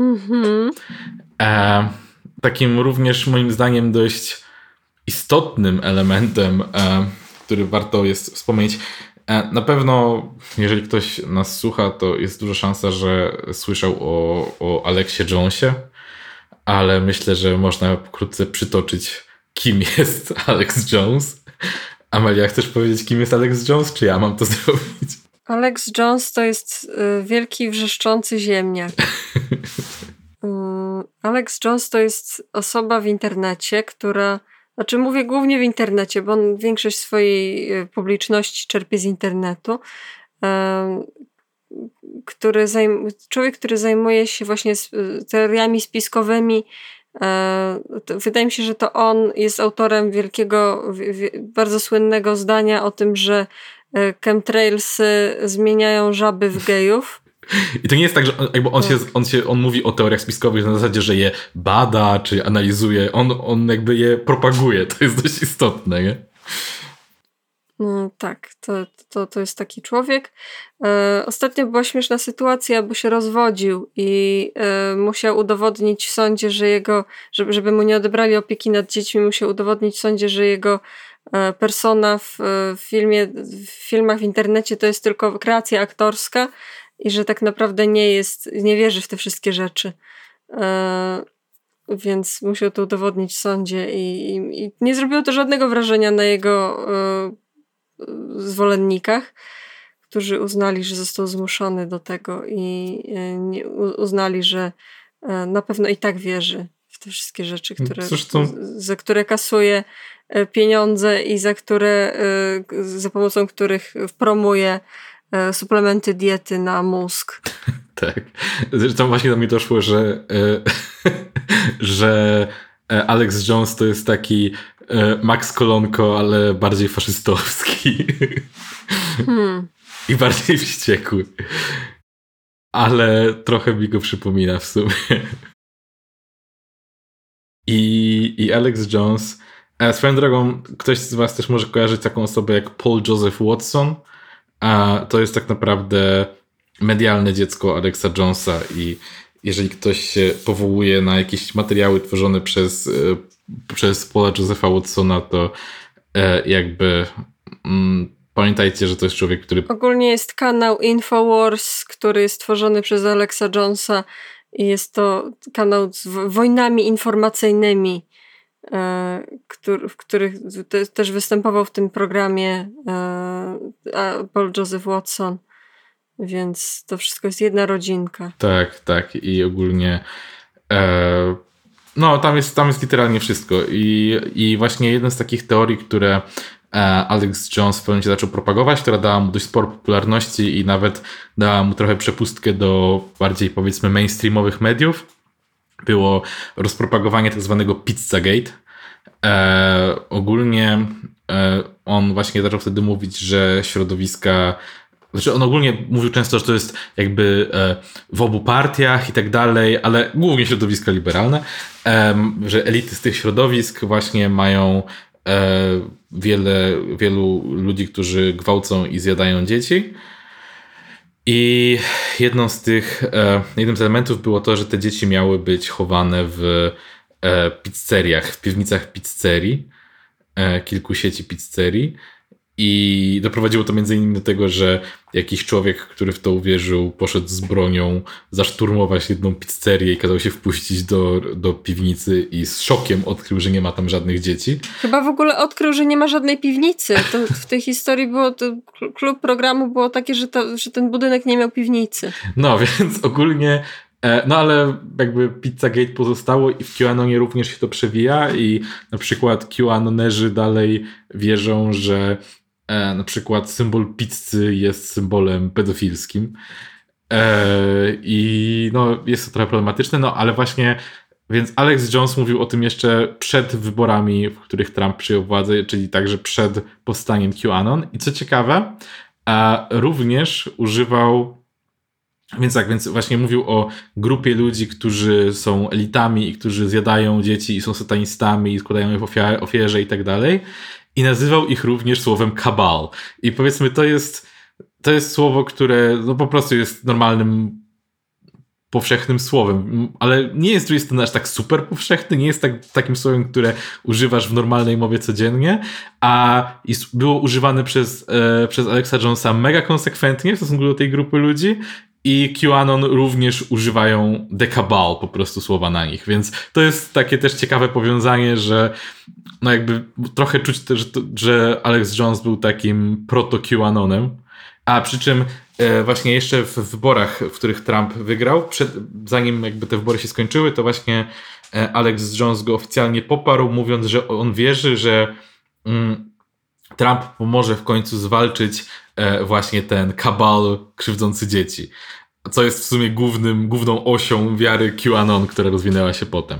Mhm. E, takim również moim zdaniem dość istotnym elementem, e, który warto jest wspomnieć. E, na pewno, jeżeli ktoś nas słucha, to jest duża szansa, że słyszał o, o Aleksie Jonesie, ale myślę, że można pokrótce przytoczyć, kim jest Alex Jones. Amelia, chcesz powiedzieć, kim jest Alex Jones, czy ja mam to zrobić? Alex Jones to jest y, wielki wrzeszczący ziemniak. Y, Alex Jones to jest osoba w internecie, która, znaczy mówię głównie w internecie, bo on większość swojej y, publiczności czerpie z internetu. Który zajm, człowiek, który zajmuje się właśnie teoriami spiskowymi. Wydaje mi się, że to on jest autorem wielkiego, bardzo słynnego zdania o tym, że E, chemtrailsy zmieniają żaby w gejów. I to nie jest tak, że on, jakby on. Się, on, się, on mówi o teoriach spiskowych na zasadzie, że je bada, czy analizuje. On, on jakby je propaguje. To jest dość istotne, nie? No tak, to, to, to jest taki człowiek. E, ostatnio była śmieszna sytuacja, bo się rozwodził i e, musiał udowodnić w sądzie, że jego, żeby, żeby mu nie odebrali opieki nad dziećmi, musiał udowodnić w sądzie, że jego E, persona w, e, w, filmie, w filmach w internecie to jest tylko kreacja aktorska i że tak naprawdę nie jest, nie wierzy w te wszystkie rzeczy. E, więc musiał to udowodnić w sądzie i, i, i nie zrobiło to żadnego wrażenia na jego zwolennikach, którzy uznali, że został zmuszony do tego i uznali, że na pewno i tak wierzy w te wszystkie rzeczy, które, Zresztą... za które kasuje E, pieniądze i za które, e, za pomocą których promuje e, suplementy diety na mózg. tak. Zresztą właśnie do mnie doszło, że, że Alex Jones to jest taki Max Kolonko, ale bardziej faszystowski. Hmm. I bardziej wściekły. Ale trochę mi go przypomina w sumie. I, i Alex Jones a swoją drogą, ktoś z Was też może kojarzyć taką osobę jak Paul Joseph Watson, a to jest tak naprawdę medialne dziecko Alexa Jonesa i jeżeli ktoś się powołuje na jakieś materiały tworzone przez, e, przez Paula Josepha Watsona, to e, jakby mm, pamiętajcie, że to jest człowiek, który... Ogólnie jest kanał Infowars, który jest tworzony przez Alexa Jonesa i jest to kanał z wojnami informacyjnymi, e, w których też występował w tym programie e, Paul Joseph Watson. Więc to wszystko jest jedna rodzinka. Tak, tak. I ogólnie e, no, tam jest, tam jest literalnie wszystko. I, I właśnie jedna z takich teorii, które e, Alex Jones w pewnym momencie zaczął propagować, która dała mu dość sporo popularności i nawet dała mu trochę przepustkę do bardziej powiedzmy mainstreamowych mediów, było rozpropagowanie tak zwanego Pizzagate. E, ogólnie e, on właśnie zaczął wtedy mówić, że środowiska znaczy on ogólnie mówił często, że to jest jakby e, w obu partiach i tak dalej, ale głównie środowiska liberalne, że elity z tych środowisk właśnie mają e, wiele, wielu ludzi, którzy gwałcą i zjadają dzieci. I jedną z tych, e, jednym z elementów było to, że te dzieci miały być chowane w pizzeriach, w piwnicach pizzerii, kilku sieci pizzerii. I doprowadziło to między innymi do tego, że jakiś człowiek, który w to uwierzył, poszedł z bronią zaszturmować jedną pizzerię i kazał się wpuścić do, do piwnicy i z szokiem odkrył, że nie ma tam żadnych dzieci. Chyba w ogóle odkrył, że nie ma żadnej piwnicy. To w tej historii było, to klub programu było takie, że, to, że ten budynek nie miał piwnicy. No, więc ogólnie e, no ale jakby Pizzagate pozostało i w QAnonie również się to przewija i na przykład QAnonerzy dalej wierzą, że E, na przykład symbol pizzy jest symbolem pedofilskim. E, I no, jest to trochę problematyczne, no ale właśnie więc Alex Jones mówił o tym jeszcze przed wyborami, w których Trump przyjął władzę, czyli także przed powstaniem QAnon. I co ciekawe, e, również używał więc tak, więc właśnie mówił o grupie ludzi, którzy są elitami i którzy zjadają dzieci i są satanistami i składają je w ofierze i tak dalej i nazywał ich również słowem kabal. I powiedzmy, to jest, to jest słowo, które no po prostu jest normalnym powszechnym słowem, ale nie jest, jest aż tak super powszechny, nie jest tak, takim słowem, które używasz w normalnej mowie codziennie, a było używane przez, e, przez Alexa Jonesa mega konsekwentnie w stosunku do tej grupy ludzi i QAnon również używają dekabal po prostu słowa na nich, więc to jest takie też ciekawe powiązanie, że no jakby trochę czuć też, że Alex Jones był takim proto-QAnonem, a przy czym e, właśnie jeszcze w wyborach, w których Trump wygrał, przed, zanim jakby te wybory się skończyły, to właśnie e, Alex Jones go oficjalnie poparł, mówiąc, że on wierzy, że mm, Trump pomoże w końcu zwalczyć e, właśnie ten kabal krzywdzący dzieci. Co jest w sumie głównym, główną osią wiary QAnon, która rozwinęła się potem.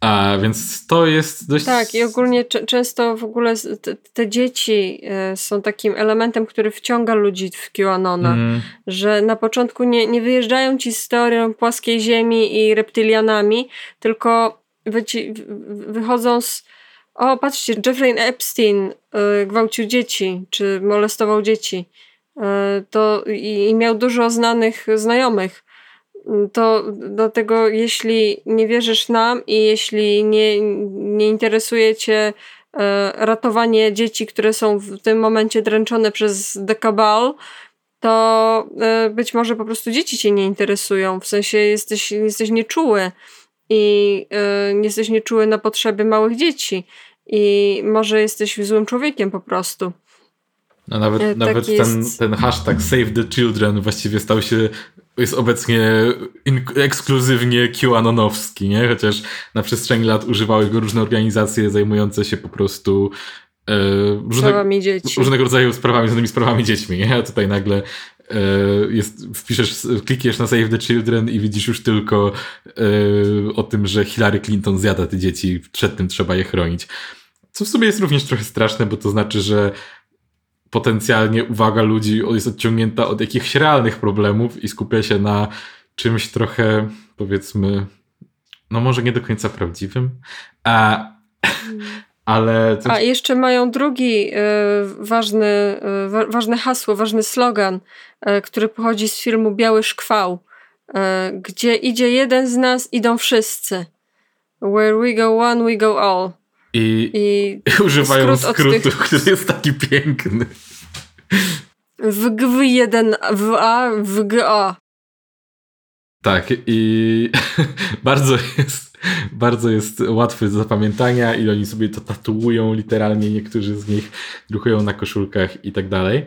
A więc to jest dość. Tak, i ogólnie często w ogóle te, te, dzieci e, są takim elementem, który wciąga ludzi w QAnona. Mm. Że na początku nie, nie wyjeżdżają ci z teorią płaskiej ziemi i reptylianami, tylko wy, wychodzą z o, patrzcie, Jeffrey Epstein y, gwałcił dzieci, czy molestował dzieci. Y, to i, i, miał dużo znanych znajomych. To dlatego, jeśli nie wierzysz nam i jeśli nie, nie interesuje cię y, ratowanie dzieci, które są w tym momencie dręczone przez dekabal, to być może po prostu dzieci cię nie interesują. W sensie jesteś, jesteś nieczuły i jesteś nieczuły na potrzeby małych dzieci i może jesteś złym człowiekiem po prostu. No nawet, e, tak nawet ten, ten hashtag Save the Children właściwie stał się, jest obecnie in, ekskluzywnie QAnonowski, nie? Chociaż na przestrzeni lat używały go różne organizacje zajmujące się po prostu e, różne, dzieci. różnego rodzaju sprawami, różnymi sprawami dziećmi, nie? A tutaj nagle e, jest, wpiszesz, klikniesz na Save the Children i widzisz już tylko e, o tym, że Hillary Clinton zjada te dzieci, przed tym trzeba je chronić. Co w sumie jest również trochę straszne, bo to znaczy, że potencjalnie uwaga ludzi jest odciągnięta od jakichś realnych problemów i skupia się na czymś trochę, powiedzmy, no może nie do końca prawdziwym. A, ale. A jeszcze mają drugi y, ważny, y, ważne hasło, ważny slogan, y, który pochodzi z filmu Biały Szkwał, gdzie idzie jeden z nas, idą wszyscy. Where we go one, we go all. I, I używają skrót skrótu, tych... który jest taki piękny. W GW1, w A, w GA. Tak, i bardzo jest, bardzo jest łatwy do zapamiętania i oni sobie to tatuują literalnie, niektórzy z nich drukują na koszulkach i tak dalej.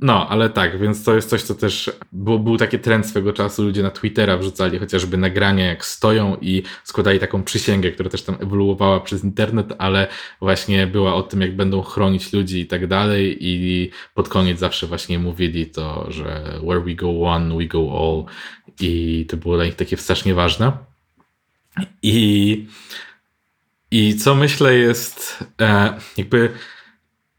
No, ale tak, więc to jest coś, co też było, był taki trend swego czasu. Ludzie na Twittera wrzucali chociażby nagrania, jak stoją i składali taką przysięgę, która też tam ewoluowała przez internet, ale właśnie była o tym, jak będą chronić ludzi i tak dalej. I pod koniec zawsze właśnie mówili to, że where we go one, we go all. I to było dla nich takie strasznie ważne. I, i co myślę jest e, jakby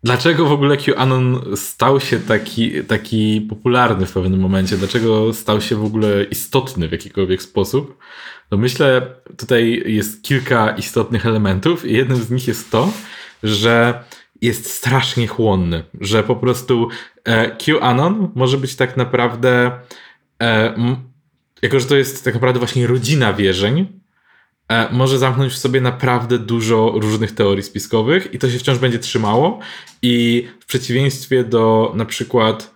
Dlaczego w ogóle QAnon stał się taki, taki popularny w pewnym momencie? Dlaczego stał się w ogóle istotny w jakikolwiek sposób? No myślę, tutaj jest kilka istotnych elementów i jednym z nich jest to, że jest strasznie chłonny, że po prostu e, QAnon może być tak naprawdę, e, jako że to jest tak naprawdę właśnie rodzina wierzeń, może zamknąć w sobie naprawdę dużo różnych teorii spiskowych i to się wciąż będzie trzymało. I w przeciwieństwie do na przykład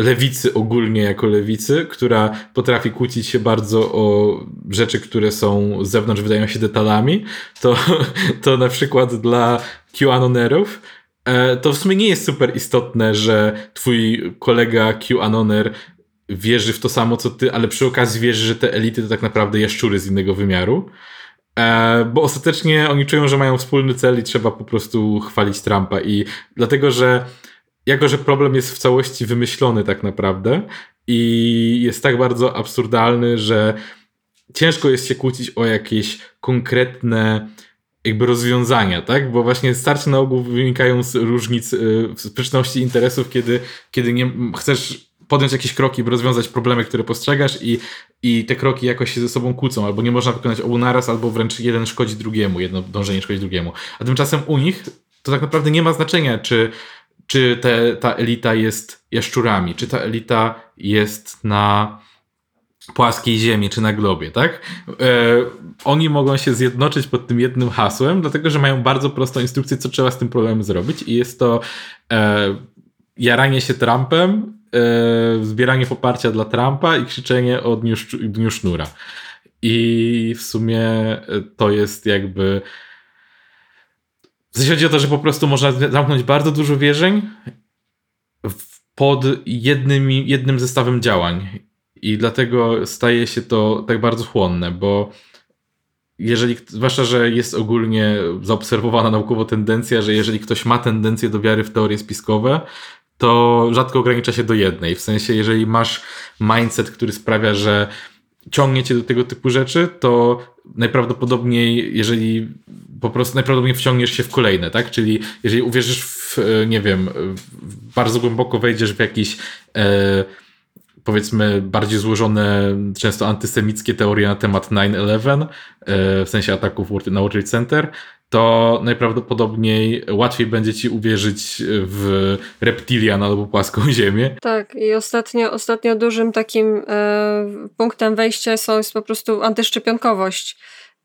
lewicy ogólnie jako lewicy, która potrafi kłócić się bardzo o rzeczy, które są z zewnątrz, wydają się detalami, to, to na przykład dla QAnonerów e, to w sumie nie jest super istotne, że twój kolega QAnoner wierzy w to samo co ty, ale przy okazji wierzy, że te elity to tak naprawdę jaszczury z innego wymiaru. E, bo ostatecznie oni czują, że mają wspólny cel i trzeba po prostu chwalić Trumpa. I dlatego, że jako, że problem jest w całości wymyślony tak naprawdę i jest tak bardzo absurdalny, że ciężko jest się kłócić o jakieś konkretne jakby rozwiązania, tak? Bo właśnie starcie na ogół wynikają z różnic, y, sprzeczności interesów, kiedy, kiedy nie chcesz podjąć jakieś kroki, by rozwiązać problemy, które postrzegasz i, i te kroki jakoś się ze sobą kłócą, albo nie można wykonać obu naraz, albo wręcz jeden szkodzi drugiemu, jedno dążenie szkodzi drugiemu. A tymczasem u nich to tak naprawdę nie ma znaczenia, czy, czy te, ta elita jest jaszczurami, czy ta elita jest na płaskiej ziemi, czy na globie, tak? E, oni mogą się zjednoczyć pod tym jednym hasłem, dlatego że mają bardzo prostą instrukcję, co trzeba z tym problemem zrobić i jest to e, jaranie się Trumpem e, zbieranie poparcia dla Trumpa i krzyczenie o dniu, dniu sznura. I w sumie e, to jest jakby. W sensie chodzi o to, że po prostu można zamknąć bardzo dużo wierzeń pod jednym, jednym zestawem działań. I dlatego staje się to tak bardzo chłonne, bo jeżeli, zwłaszcza, że jest ogólnie zaobserwowana naukowo tendencja, że jeżeli ktoś ma tendencję do wiary w teorie spiskowe, to rzadko ogranicza się do jednej. W sensie, jeżeli masz mindset, który sprawia, że ciągnie cię do tego typu rzeczy, to najprawdopodobniej, jeżeli po prostu najprawdopodobniej wciągniesz się w kolejne, tak? Czyli jeżeli uwierzysz w, nie wiem, bardzo głęboko wejdziesz w jakiś e, powiedzmy bardziej złożone, często antysemickie teorie na temat 9-11, e, w sensie ataków na World Trade Center, to najprawdopodobniej łatwiej będzie ci uwierzyć w reptilian albo płaską ziemię. Tak, i ostatnio, ostatnio dużym takim e, punktem wejścia są, jest po prostu antyszczepionkowość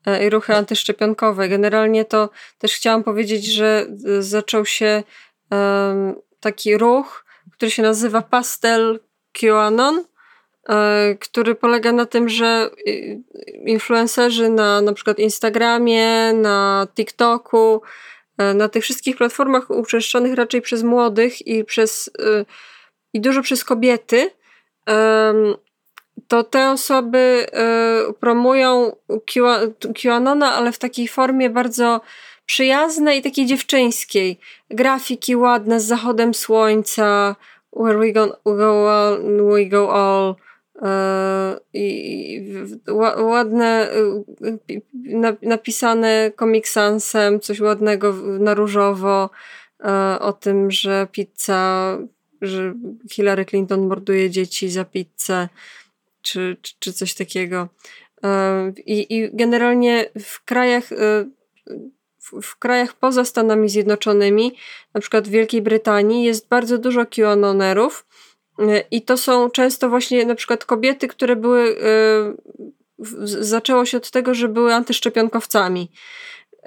e, i ruchy antyszczepionkowe. Generalnie to też chciałam powiedzieć, że zaczął się e, taki ruch, który się nazywa Pastel QAnon, E, który polega na tym, że influencerzy na na przykład Instagramie, na TikToku, e, na tych wszystkich platformach uczeszczonych raczej przez młodych i przez e, i dużo przez kobiety, to te osoby promują QAnona, ale w takiej formie bardzo przyjaznej i takiej dziewczyńskiej. Grafiki ładne z zachodem słońca, where we go, we go all, we go all E, i ładne, y, napisane komiksansem, coś ładnego na różowo e, o tym, że pizza, że Hillary Clinton morduje dzieci za pizzę, czy, czy, czy coś takiego. I, I generalnie w krajach w krajach poza Stanami Zjednoczonymi, na przykład w Wielkiej Brytanii, jest bardzo dużo QAnonerów, i to są często właśnie na przykład kobiety, które były. Y, zaczęło się od tego, że były antyszczepionkowcami.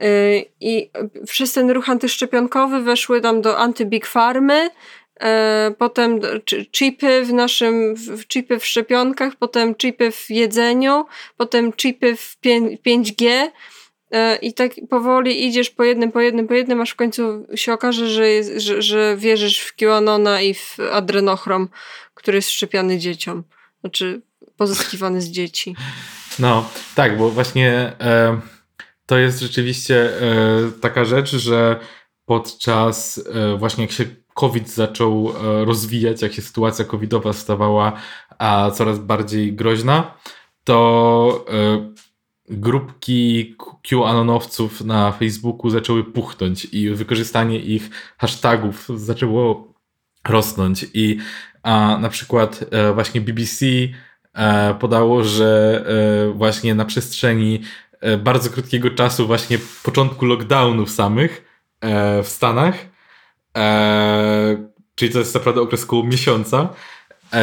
Y, I przez ten ruch antyszczepionkowy weszły tam do anty-big farmy, potem chipy w naszym, chipy w szczepionkach, potem chipy w jedzeniu, potem chipy w 5G e, i tak powoli idziesz po jednym, po jednym, po jednym, aż w końcu się okaże, że, jest, że, że wierzysz w QAnona i w adrenochrom, który jest szczepiony dzieciom. Znaczy pozyskiwany z dzieci. No, tak, bo właśnie e, to jest rzeczywiście e, taka rzecz, że podczas e, właśnie jak się COVID zaczął e, rozwijać, jak się sytuacja covidowa stawała a coraz bardziej groźna, to e, grupki QAnonowców na Facebooku zaczęły puchnąć i wykorzystanie ich hashtagów zaczęło rosnąć. I a na przykład e, właśnie BBC e, podało, że e, właśnie na przestrzeni bardzo krótkiego czasu, właśnie początku lockdownów samych w Stanach, czyli to jest naprawdę okres około miesiąca,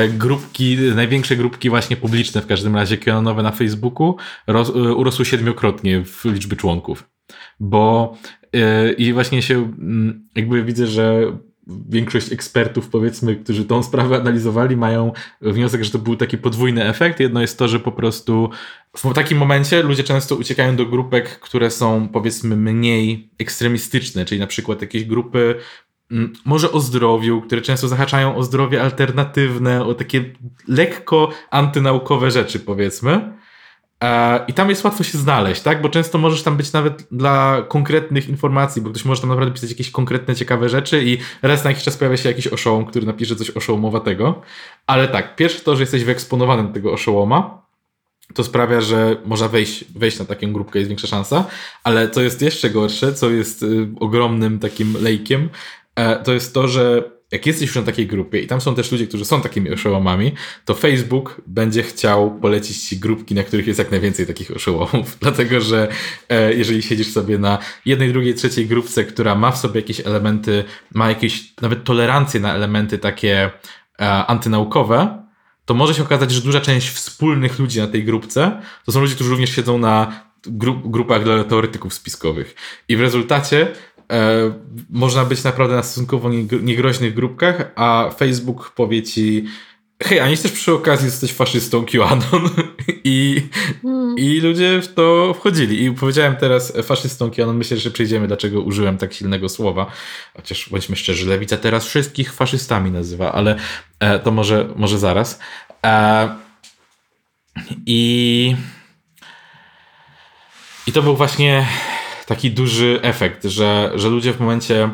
grupki, największe grupki właśnie publiczne w każdym razie QAnonowe na Facebooku roz, urosły siedmiokrotnie w liczbie członków. Bo i właśnie się mm, jakby widzę, że większość ekspertów, powiedzmy, którzy tą sprawę analizowali, mają wniosek, że to był taki podwójny efekt. Jedno jest to, że po prostu w takim momencie ludzie często uciekają do grupek, które są powiedzmy mniej ekstremistyczne, czyli na przykład jakieś grupy może o zdrowiu, które często zahaczają o zdrowie alternatywne, o takie lekko antynaukowe rzeczy, powiedzmy. E, I tam jest łatwo się znaleźć, tak? Bo często możesz tam być nawet dla konkretnych informacji, bo ktoś może tam naprawdę pisać jakieś konkretne, ciekawe rzeczy i raz na jakiś czas pojawia się jakiś oszołom, który napisze coś oszołomowatego. Ale tak, pierwsze to, że jesteś wyeksponowanym tego oszołoma, to sprawia, że można wejść, wejść na taką grupkę, jest większa szansa, ale co jest jeszcze gorsze, co jest y, ogromnym takim lejkiem, to jest to, że jak jesteś już na takiej grupie i tam są też ludzie, którzy są takimi oszołomami, to Facebook będzie chciał polecić ci grupki, na których jest jak najwięcej takich oszołomów. Dlatego, że e, jeżeli siedzisz sobie na jednej, drugiej, trzeciej grupce, która ma w sobie jakieś elementy, ma jakieś nawet tolerancję na elementy takie e, antynaukowe, to może się okazać, że duża część wspólnych ludzi na tej grupce to są ludzie, którzy również siedzą na grupach dla teoretyków spiskowych. I w rezultacie e, można być naprawdę na stosunkowo niegroźnych grupkach, a Facebook powie ci hej, a nie chcesz przy okazji jesteś faszystą QAnon I, hmm. i ludzie w to wchodzili. I powiedziałem teraz faszystą QAnon, myślę, że przejdziemy, dlaczego użyłem tak silnego słowa. Chociaż bądźmy szczerzy, lewica teraz wszystkich faszystami nazywa, ale e, to może, może zaraz. E, I i to był właśnie taki duży efekt, że, że ludzie w momencie,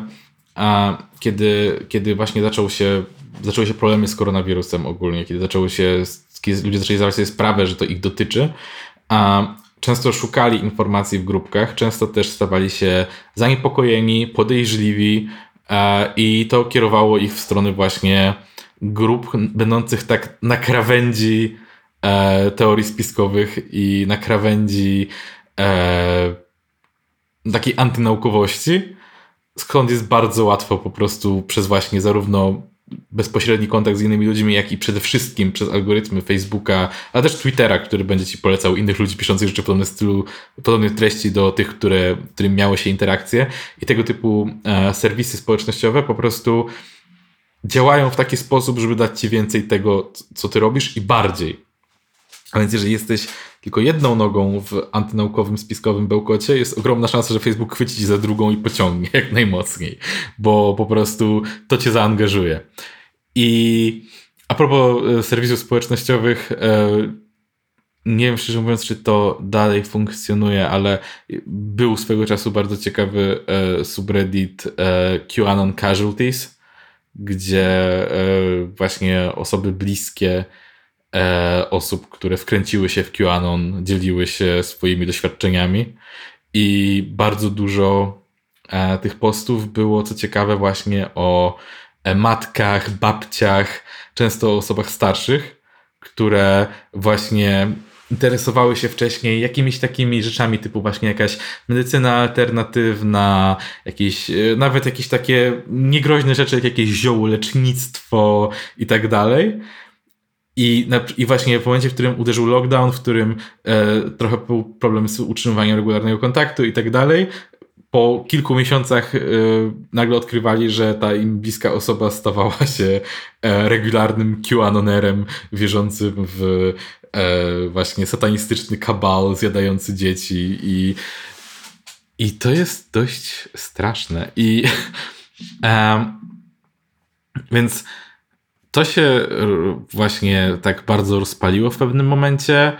a, kiedy, kiedy właśnie zaczął się, zaczęły się problemy z koronawirusem ogólnie, kiedy zaczęły się, kiedy ludzie zaczęli zdawać sobie sprawę, że to ich dotyczy, a często szukali informacji w grupkach, często też stawali się zaniepokojeni, podejrzliwi a, i to kierowało ich w stronę właśnie grup będących tak na krawędzi e, teorii spiskowych i na krawędzi e, takiej antynaukowości, skąd jest bardzo łatwo po prostu przez właśnie zarówno bezpośredni kontakt z innymi ludźmi, jak i przede wszystkim przez algorytmy Facebooka, ale też Twittera, który będzie ci polecał innych ludzi piszących rzeczy podobne stylu, podobnych treści do tych, które, którym miało się interakcje i tego typu e, serwisy społecznościowe po prostu działają w taki sposób, żeby dać ci więcej tego, co ty robisz i bardziej. A więc jeżeli jesteś tylko jedną nogą w antynaukowym, spiskowym bełkocie, jest ogromna szansa, że Facebook chwyci ci za drugą i pociągnie jak najmocniej, bo po prostu to cię zaangażuje. I a propos e, serwisów społecznościowych, e, nie wiem szczerze mówiąc, czy to dalej funkcjonuje, ale był swego czasu bardzo ciekawy e, subreddit QAnon Casualties, gdzie właśnie osoby bliskie e, osób, które wkręciły się w QAnon, dzieliły się swoimi doświadczeniami i bardzo dużo e, tych postów było, co ciekawe, właśnie o e, matkach, babciach, często o osobach starszych, które właśnie interesowały się wcześniej jakimiś takimi rzeczami typu właśnie jakaś medycyna alternatywna, jakieś, e, nawet jakieś takie niegroźne rzeczy jak jakieś zioło, lecznictwo i tak dalej. I, na, I właśnie w momencie, w którym uderzył lockdown, w którym e, trochę był problem z utrzymywaniem regularnego kontaktu i tak dalej, po kilku miesiącach y, nagle odkrywali, że ta im bliska osoba stawała się e, regularnym QAnonerem wierzącym w e, właśnie satanistyczny kabal zjadający dzieci i, i to jest dość straszne. I e, więc to się właśnie tak bardzo rozpaliło w pewnym momencie,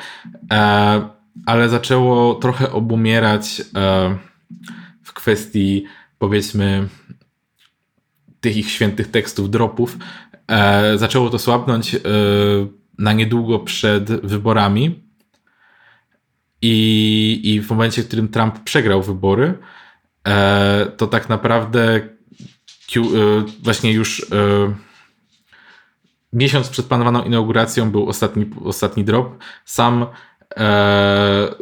e, ale zaczęło trochę obumierać e, w kwestii powiedzmy tych ich świętych tekstów, dropów. E, zaczęło to słabnąć na niedługo przed wyborami. I, I w momencie, w którym Trump przegrał wybory, to tak naprawdę właśnie już miesiąc przed planowaną inauguracją był ostatni, ostatni drop. Sam, e,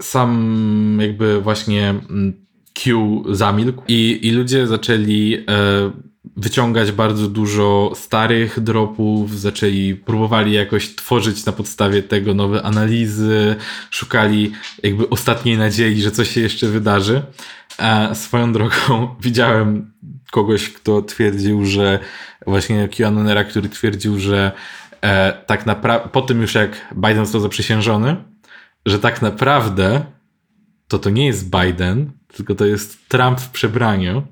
sam jakby właśnie mm, Q zamilkł i, i ludzie zaczęli e, wyciągać bardzo dużo starych dropów, zaczęli, próbowali jakoś tworzyć na podstawie tego nowe analizy, szukali jakby ostatniej nadziei, że coś się jeszcze wydarzy. A swoją drogą widziałem kogoś, kto twierdził, że właśnie QAnonera, który twierdził, że e, tak naprawdę, po tym już jak Biden został zaprzysiężony, że tak naprawdę to to nie jest Biden, tylko to jest Trump w przebraniu.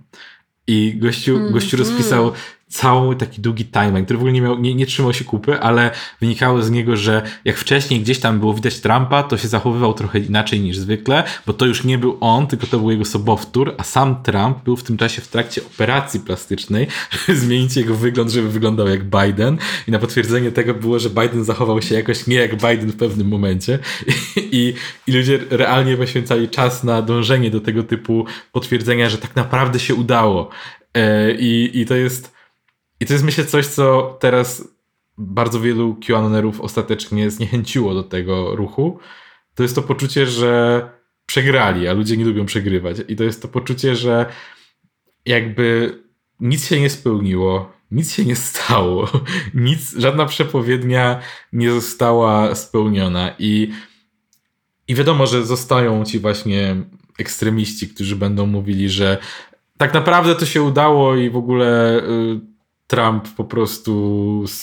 I gościu, mm, gościu rozpisał cały taki długi timeline, który w ogóle nie, miał, nie, nie trzymał się kupy, ale wynikało z niego, że jak wcześniej gdzieś tam było widać Trumpa, to się zachowywał trochę inaczej niż zwykle, bo to już nie był on, tylko to był jego sobowtór, a sam Trump był w tym czasie w trakcie operacji plastycznej, żeby zmienić jego wygląd, żeby wyglądał jak Biden i na potwierdzenie tego było, że Biden zachował się jakoś nie jak Biden w pewnym momencie i, i ludzie realnie poświęcali czas na dążenie do tego typu potwierdzenia, że tak naprawdę się udało. E, I, i to jest i to jest myślę coś, co teraz bardzo wielu QAnonerów ostatecznie zniechęciło do tego ruchu. To jest to poczucie, że przegrali, a ludzie nie lubią przegrywać. I to jest to poczucie, że jakby nic się nie spełniło, nic się nie stało, nic, żadna przepowiednia nie została spełniona. I, i wiadomo, że zostają ci właśnie ekstremiści, którzy będą mówili, że tak naprawdę to się udało i w ogóle y, Trump po prostu z,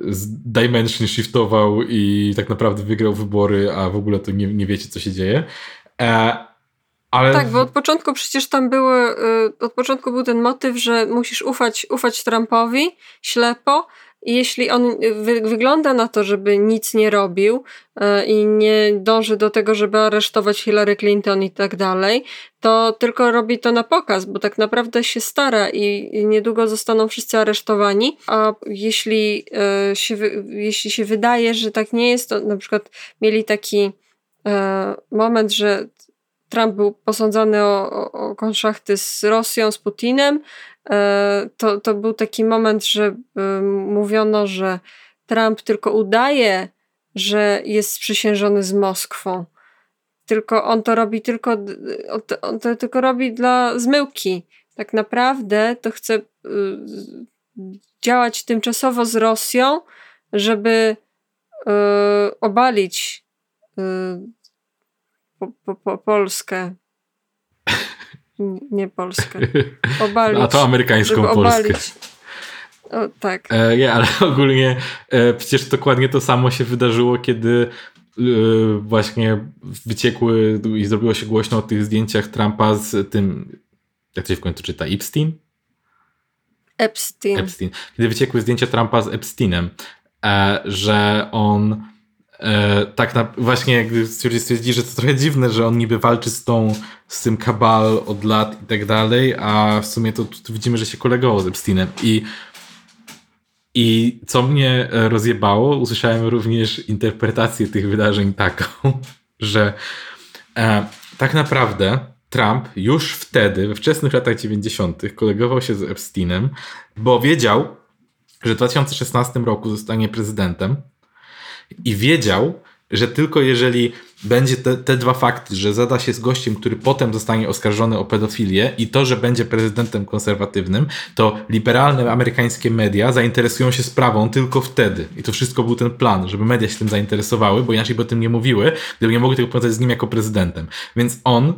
z Dimension shiftował i tak naprawdę wygrał wybory, a w ogóle to nie, nie wiecie, co się dzieje. E, ale... Tak, bo od początku przecież tam były, y, od początku był ten motyw, że musisz ufać, ufać Trumpowi ślepo, jeśli on wy wygląda na to, żeby nic nie robił yy, i nie dąży do tego, żeby aresztować Hillary Clinton i tak dalej, to tylko robi to na pokaz, bo tak naprawdę się stara i, i niedługo zostaną wszyscy aresztowani. A jeśli, yy, się, jeśli się wydaje, że tak nie jest, to na przykład mieli taki yy, moment, że Trump był posądzany o, o, o konszachty z Rosją, z Putinem, to, to był taki moment, że mówiono, że Trump tylko udaje, że jest sprzysiężony z Moskwą. Tylko on to robi tylko, on to tylko robi dla zmyłki. Tak naprawdę to chce y, działać tymczasowo z Rosją, żeby y, obalić y, po, po, po Polskę nie Polskę. Obalić. A to amerykańską Polskę. O, tak. E, nie, ale ogólnie e, przecież dokładnie to samo się wydarzyło, kiedy e, właśnie wyciekły i zrobiło się głośno o tych zdjęciach Trumpa z tym, jak to się w końcu czyta, Epstein? Epstein. Epstein. Kiedy wyciekły zdjęcia Trumpa z Epsteinem, e, że on E, tak na, właśnie jakby stwierdzi, że to trochę dziwne, że on niby walczy z tą, z tym kabal od lat i tak dalej, a w sumie to, to widzimy, że się kolegował z Epsteinem i i co mnie e, rozjebało, usłyszałem również interpretację tych wydarzeń taką, że e, tak naprawdę Trump już wtedy, we wczesnych latach 90., kolegował się z Epsteinem, bo wiedział, że w 2016 roku zostanie prezydentem i wiedział, że tylko jeżeli będzie te, te dwa fakty, że zada się z gościem, który potem zostanie oskarżony o pedofilię i to, że będzie prezydentem konserwatywnym, to liberalne amerykańskie media zainteresują się sprawą tylko wtedy. I to wszystko był ten plan, żeby media się tym zainteresowały, bo inaczej by o tym nie mówiły, gdyby nie mogły tego powiązać z nim jako prezydentem. Więc on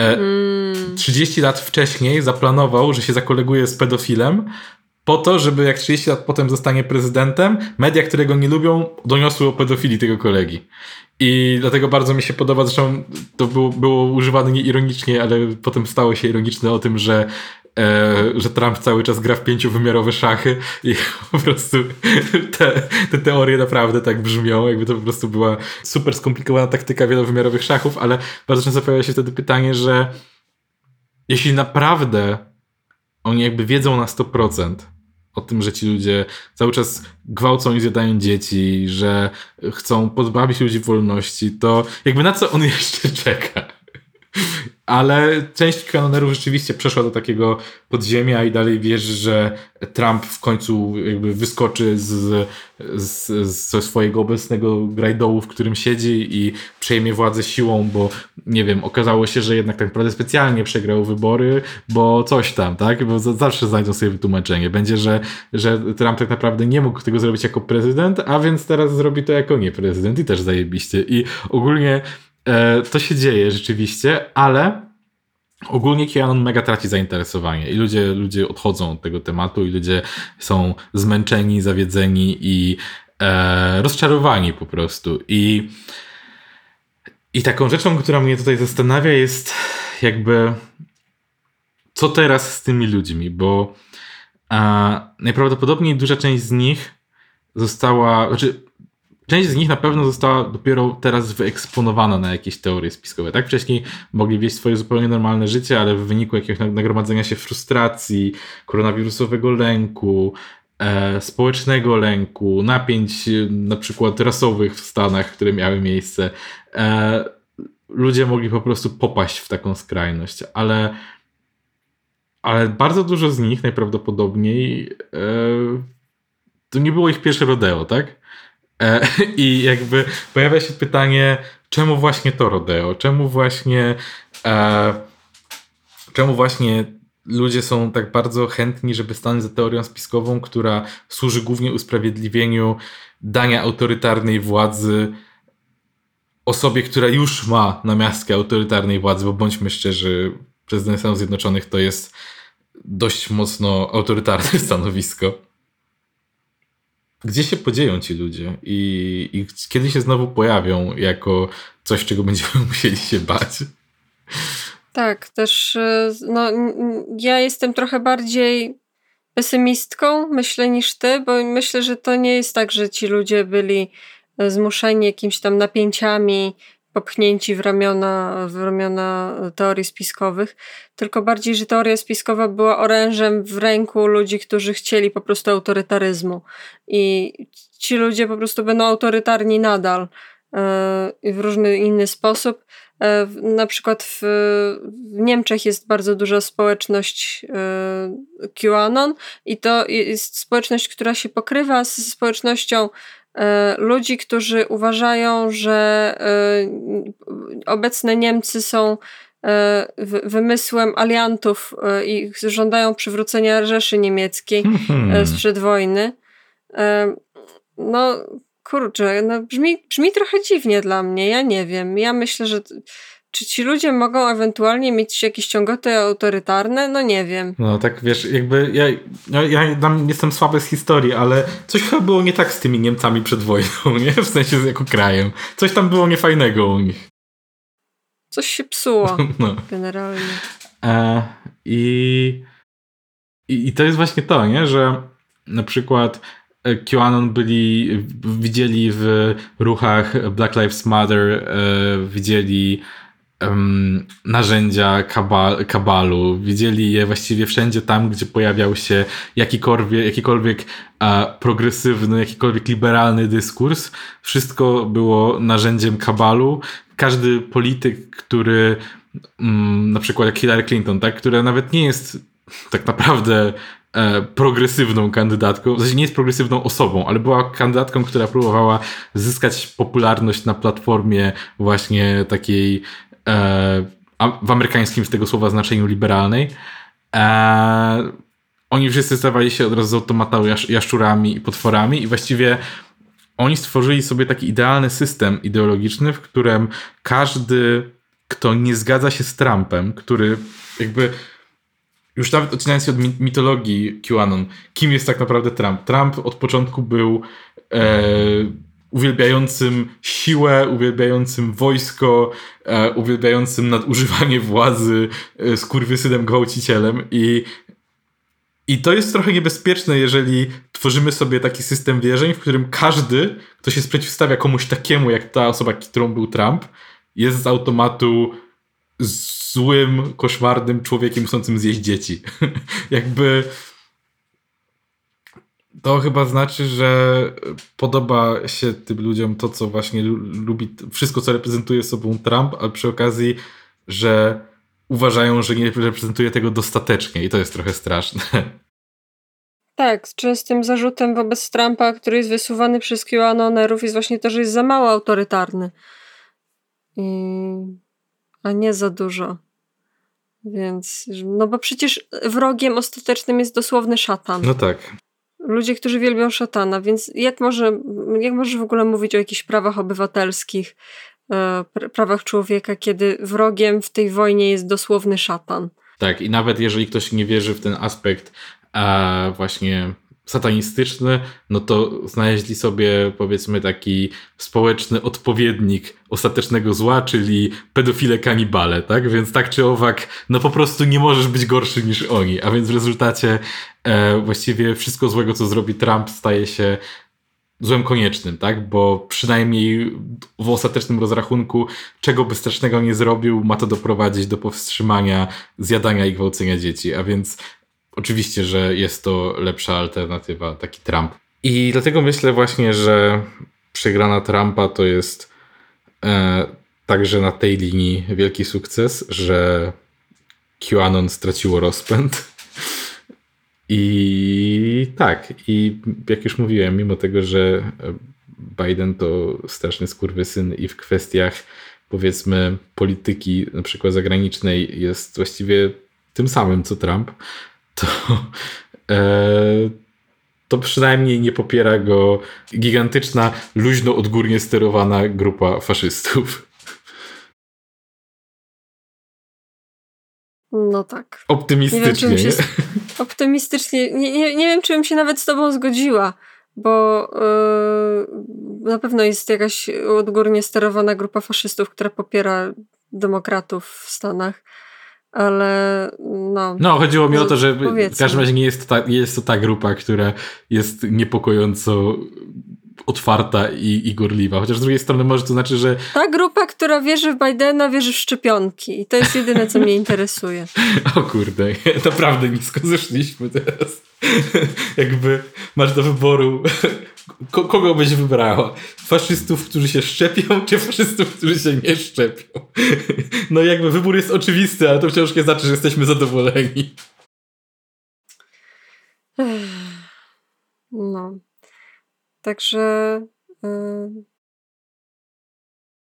e, 30 lat wcześniej zaplanował, że się zakoleguje z pedofilem, po to, żeby jak 30 lat potem zostanie prezydentem, media, które go nie lubią, doniosły o pedofilii tego kolegi. I dlatego bardzo mi się podoba, zresztą to było, było używane nieironicznie, ale potem stało się ironiczne o tym, że e, że Trump cały czas gra w pięciowymiarowe szachy i po prostu te, te teorie naprawdę tak brzmią, jakby to po prostu była super skomplikowana taktyka wielowymiarowych szachów, ale bardzo często pojawia się wtedy pytanie, że jeśli naprawdę oni jakby wiedzą na 100%, o tym, że ci ludzie cały czas gwałcą i zjadają dzieci, że chcą pozbawić ludzi wolności, to jakby na co on jeszcze czeka? Ale część kanonerów rzeczywiście przeszła do takiego podziemia i dalej wierzy, że Trump w końcu jakby wyskoczy z, z, ze swojego obecnego grajdołu, w którym siedzi i przejmie władzę siłą, bo nie wiem, okazało się, że jednak tak naprawdę specjalnie przegrał wybory, bo coś tam, tak? Bo zawsze znajdą sobie wytłumaczenie. Będzie, że, że Trump tak naprawdę nie mógł tego zrobić jako prezydent, a więc teraz zrobi to jako nie prezydent i też zajebiście. I ogólnie to się dzieje rzeczywiście, ale ogólnie QAnon mega traci zainteresowanie i ludzie, ludzie odchodzą od tego tematu i ludzie są zmęczeni, zawiedzeni i e, rozczarowani po prostu. I, I taką rzeczą, która mnie tutaj zastanawia jest jakby co teraz z tymi ludźmi, bo a, najprawdopodobniej duża część z nich została, znaczy Część z nich na pewno została dopiero teraz wyeksponowana na jakieś teorie spiskowe. Tak wcześniej mogli wieść swoje zupełnie normalne życie, ale w wyniku jakiegoś nagromadzenia się frustracji, koronawirusowego lęku, e, społecznego lęku, napięć e, na przykład rasowych w Stanach, które miały miejsce, e, ludzie mogli po prostu popaść w taką skrajność, ale ale bardzo dużo z nich najprawdopodobniej e, to nie było ich pierwsze rodeo, tak? E, I jakby pojawia się pytanie, czemu właśnie to rodeo? Czemu właśnie e, czemu właśnie ludzie są tak bardzo chętni, żeby stanąć za teorią spiskową, która służy głównie usprawiedliwieniu dania autorytarnej władzy osobie, która już ma na miastkę autorytarnej władzy, bo bądźmy szczerzy, prezydent Stanów Zjednoczonych to jest dość mocno autorytarne stanowisko gdzie się podzieją ci ludzie i, i kiedy się znowu pojawią jako coś, czego będziemy musieli się bać. Tak, też y, no, ja jestem trochę bardziej pesymistką, myślę, niż ty, bo myślę, że to nie jest tak, że ci ludzie byli y, zmuszeni jakimiś tam napięciami popchnięci w ramiona, w ramiona teorii spiskowych, tylko bardziej, że teoria spiskowa była orężem w ręku ludzi, którzy chcieli po prostu autorytaryzmu. I ci ludzie po prostu będą autorytarni nadal yy, w różny inny sposób. Yy, na przykład w, w, Niemczech jest bardzo duża społeczność yy, QAnon i to jest społeczność, która się pokrywa z społecznością E, ludzi, którzy uważają, że e, obecne Niemcy są e, wymysłem aliantów i żądają przywrócenia Rzeszy Niemieckiej hmm. sprzed wojny. No, kurczę, no brzmi, brzmi trochę dziwnie dla mnie, ja nie wiem. Ja myślę, że czy ci ludzie mogą ewentualnie mieć jakieś ciągoty autorytarne? No nie wiem. No tak wiesz, jakby ja, ja, ja jestem słaby z historii, ale coś chyba było nie tak z tymi Niemcami przed wojną, nie? W sensie jako krajem. Coś tam było niefajnego u nich. Coś się psuło no. generalnie. E, i, i, I to jest właśnie to, nie? Że na przykład e, QAnon byli, widzieli w ruchach Black Lives Matter, e, widzieli um, narzędzia kabal, kabalu. Widzieli je właściwie wszędzie tam, gdzie pojawiał się jakikolwiek, jakikolwiek a, progresywny, jakikolwiek liberalny dyskurs. Wszystko było narzędziem kabalu. Każdy polityk, który um, na przykład jak Hillary Clinton, tak, która nawet nie jest tak naprawdę e, progresywną kandydatką, w sensie nie jest progresywną osobą, ale była kandydatką, która próbowała zyskać popularność na platformie właśnie takiej e, w amerykańskim z tego słowa znaczeniu liberalnej. E, oni wszyscy stawali się od razu z automatu jaszczurami i potworami i właściwie oni stworzyli sobie taki idealny system ideologiczny, w którym każdy, kto nie zgadza się z Trumpem, który jakby już nawet odcinając się od mitologii QAnon, kim jest tak naprawdę Trump? Trump od początku był e, uwielbiającym siłę, uwielbiającym wojsko, e, uwielbiającym nadużywanie władzy, e, skurwysynem gwałcicielem i i to jest trochę niebezpieczne, jeżeli tworzymy sobie taki system wierzeń, w którym każdy, kto się sprzeciwstawia komuś takiemu, jak ta osoba, którą był Trump, jest z automatu złym, koszmarnym człowiekiem chcącym zjeść dzieci. Jakby to chyba znaczy, że podoba się tym ludziom to, co właśnie lubi, wszystko, co reprezentuje sobą Trump, ale przy okazji, że uważają, że nie reprezentuje tego dostatecznie i to jest trochę straszne. Tak, częstym zarzutem wobec Trumpa, który jest wysuwany przez QAnonerów jest właśnie to, że jest za mało autorytarny. I... A nie za dużo. Więc, no bo przecież wrogiem ostatecznym jest dosłowny szatan. No tak. Ludzie, którzy wielbią szatana, więc jak może, jak możesz w ogóle mówić o jakichś prawach obywatelskich, e, prawach człowieka, kiedy wrogiem w tej wojnie jest dosłowny szatan? Tak, i nawet jeżeli ktoś nie wierzy w ten aspekt właśnie satanistyczny, no to znaleźli sobie powiedzmy taki społeczny odpowiednik ostatecznego zła, czyli pedofile kanibale, tak? Więc tak czy owak, no po prostu nie możesz być gorszy niż oni, a więc w rezultacie e, właściwie wszystko złego, co zrobi Trump staje się złem koniecznym, tak? Bo przynajmniej w ostatecznym rozrachunku, czego by strasznego nie zrobił, ma to doprowadzić do powstrzymania zjadania i gwałcenia dzieci. A więc oczywiście, że jest to lepsza alternatywa, taki Trump. I dlatego myślę właśnie, że przegrana Trumpa to jest e, także na tej linii wielki sukces, że QAnon straciło rozpęd. I tak, i jak już mówiłem, mimo tego, że Biden to straszny skurwysyn i w kwestiach powiedzmy polityki na przykład zagranicznej jest właściwie tym samym co Trump, to, e, to przynajmniej nie popiera go gigantyczna, luźno odgórnie sterowana grupa faszystów. No tak. Optymistycznie. Nie wiem, się, optymistycznie. Nie, nie, nie wiem, czy bym się nawet z tobą zgodziła, bo yy, na pewno jest jakaś odgórnie sterowana grupa faszystów, która popiera demokratów w Stanach ale no. No, chodziło mi o to, że powiedzmy. w każdym razie nie jest to, ta, jest to ta grupa, która jest niepokojąco otwarta i, i gorliwa. Chociaż z drugiej strony może to znaczy, że... Ta grupa, która wierzy w Bidena, wierzy w szczepionki. I to jest jedyne, co mnie interesuje. o kurde, naprawdę nisko zeszliśmy teraz. Jakby masz do wyboru kogo byś wybrała? Faszystów, którzy się szczepią, czy faszystów, którzy się nie szczepią? No jakby wybór jest oczywisty, ale to wciąż nie znaczy, że jesteśmy zadowoleni. No. Także yy,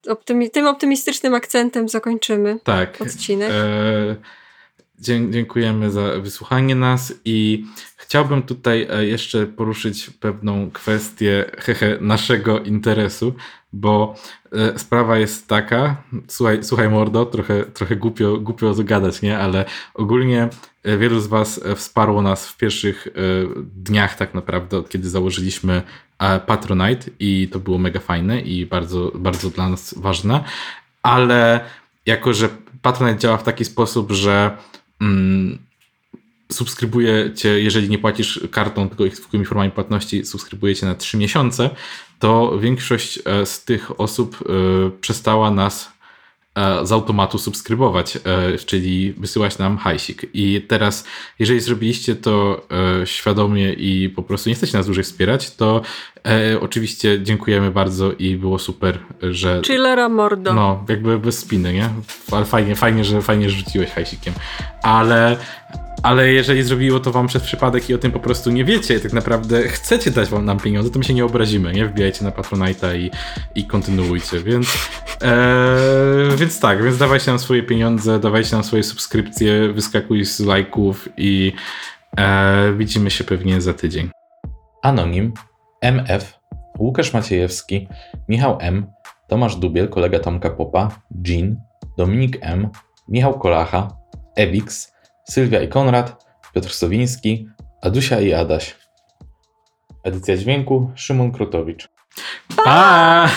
optymi tym optymistycznym akcentem zakończymy tak, odcinek. E dziękujemy za wysłuchanie nas i chciałbym tutaj e, jeszcze poruszyć pewną kwestię hehe, naszego interesu, bo e, sprawa jest taka, słuchaj, słuchaj mordo, trochę, trochę głupio, głupio zagadać, nie? ale ogólnie e, wielu z was wsparło nas w pierwszych dniach tak naprawdę, od kiedy założyliśmy Patronite i to było mega fajne i bardzo, bardzo dla nas ważne, ale jako, że Patronite działa w taki sposób, że mm, subskrybuje cię, jeżeli nie płacisz kartą, tylko zwykłymi formami płatności, subskrybuje cię na 3 miesiące, to większość e, z tych osób e, przestała nas z automatu subskrybować, czyli wysyłać nam hajsik. I teraz, jeżeli zrobiliście to świadomie i po prostu nie chcecie nas dłużej wspierać, to oczywiście dziękujemy bardzo i było super, że... Chillera mordo. No, jakby bez spiny, nie? Ale fajnie, fajnie, że fajnie rzuciłeś hajsikiem. Ale Ale jeżeli zrobiło to wam przez przypadek i o tym po prostu nie wiecie, tak naprawdę chcecie dać wam nam pieniądze, to my się nie obrazimy, nie? Wbijajcie na Patronite'a i, i kontynuujcie, więc e, więc tak, więc dawajcie nam swoje pieniądze, dawajcie nam swoje subskrypcje, wyskakuj z lajków i e, widzimy się pewnie za tydzień. Anonim, MF, Łukasz Maciejewski, Michał M, Tomasz Dubiel, kolega Tomka Popa, Jean, Dominik M, Michał Kolacha, Ewix, Sylwia i Konrad, Piotr Sowiński, Adusia i Adaś. Edycja dźwięku Szymon Krutowicz. Pa!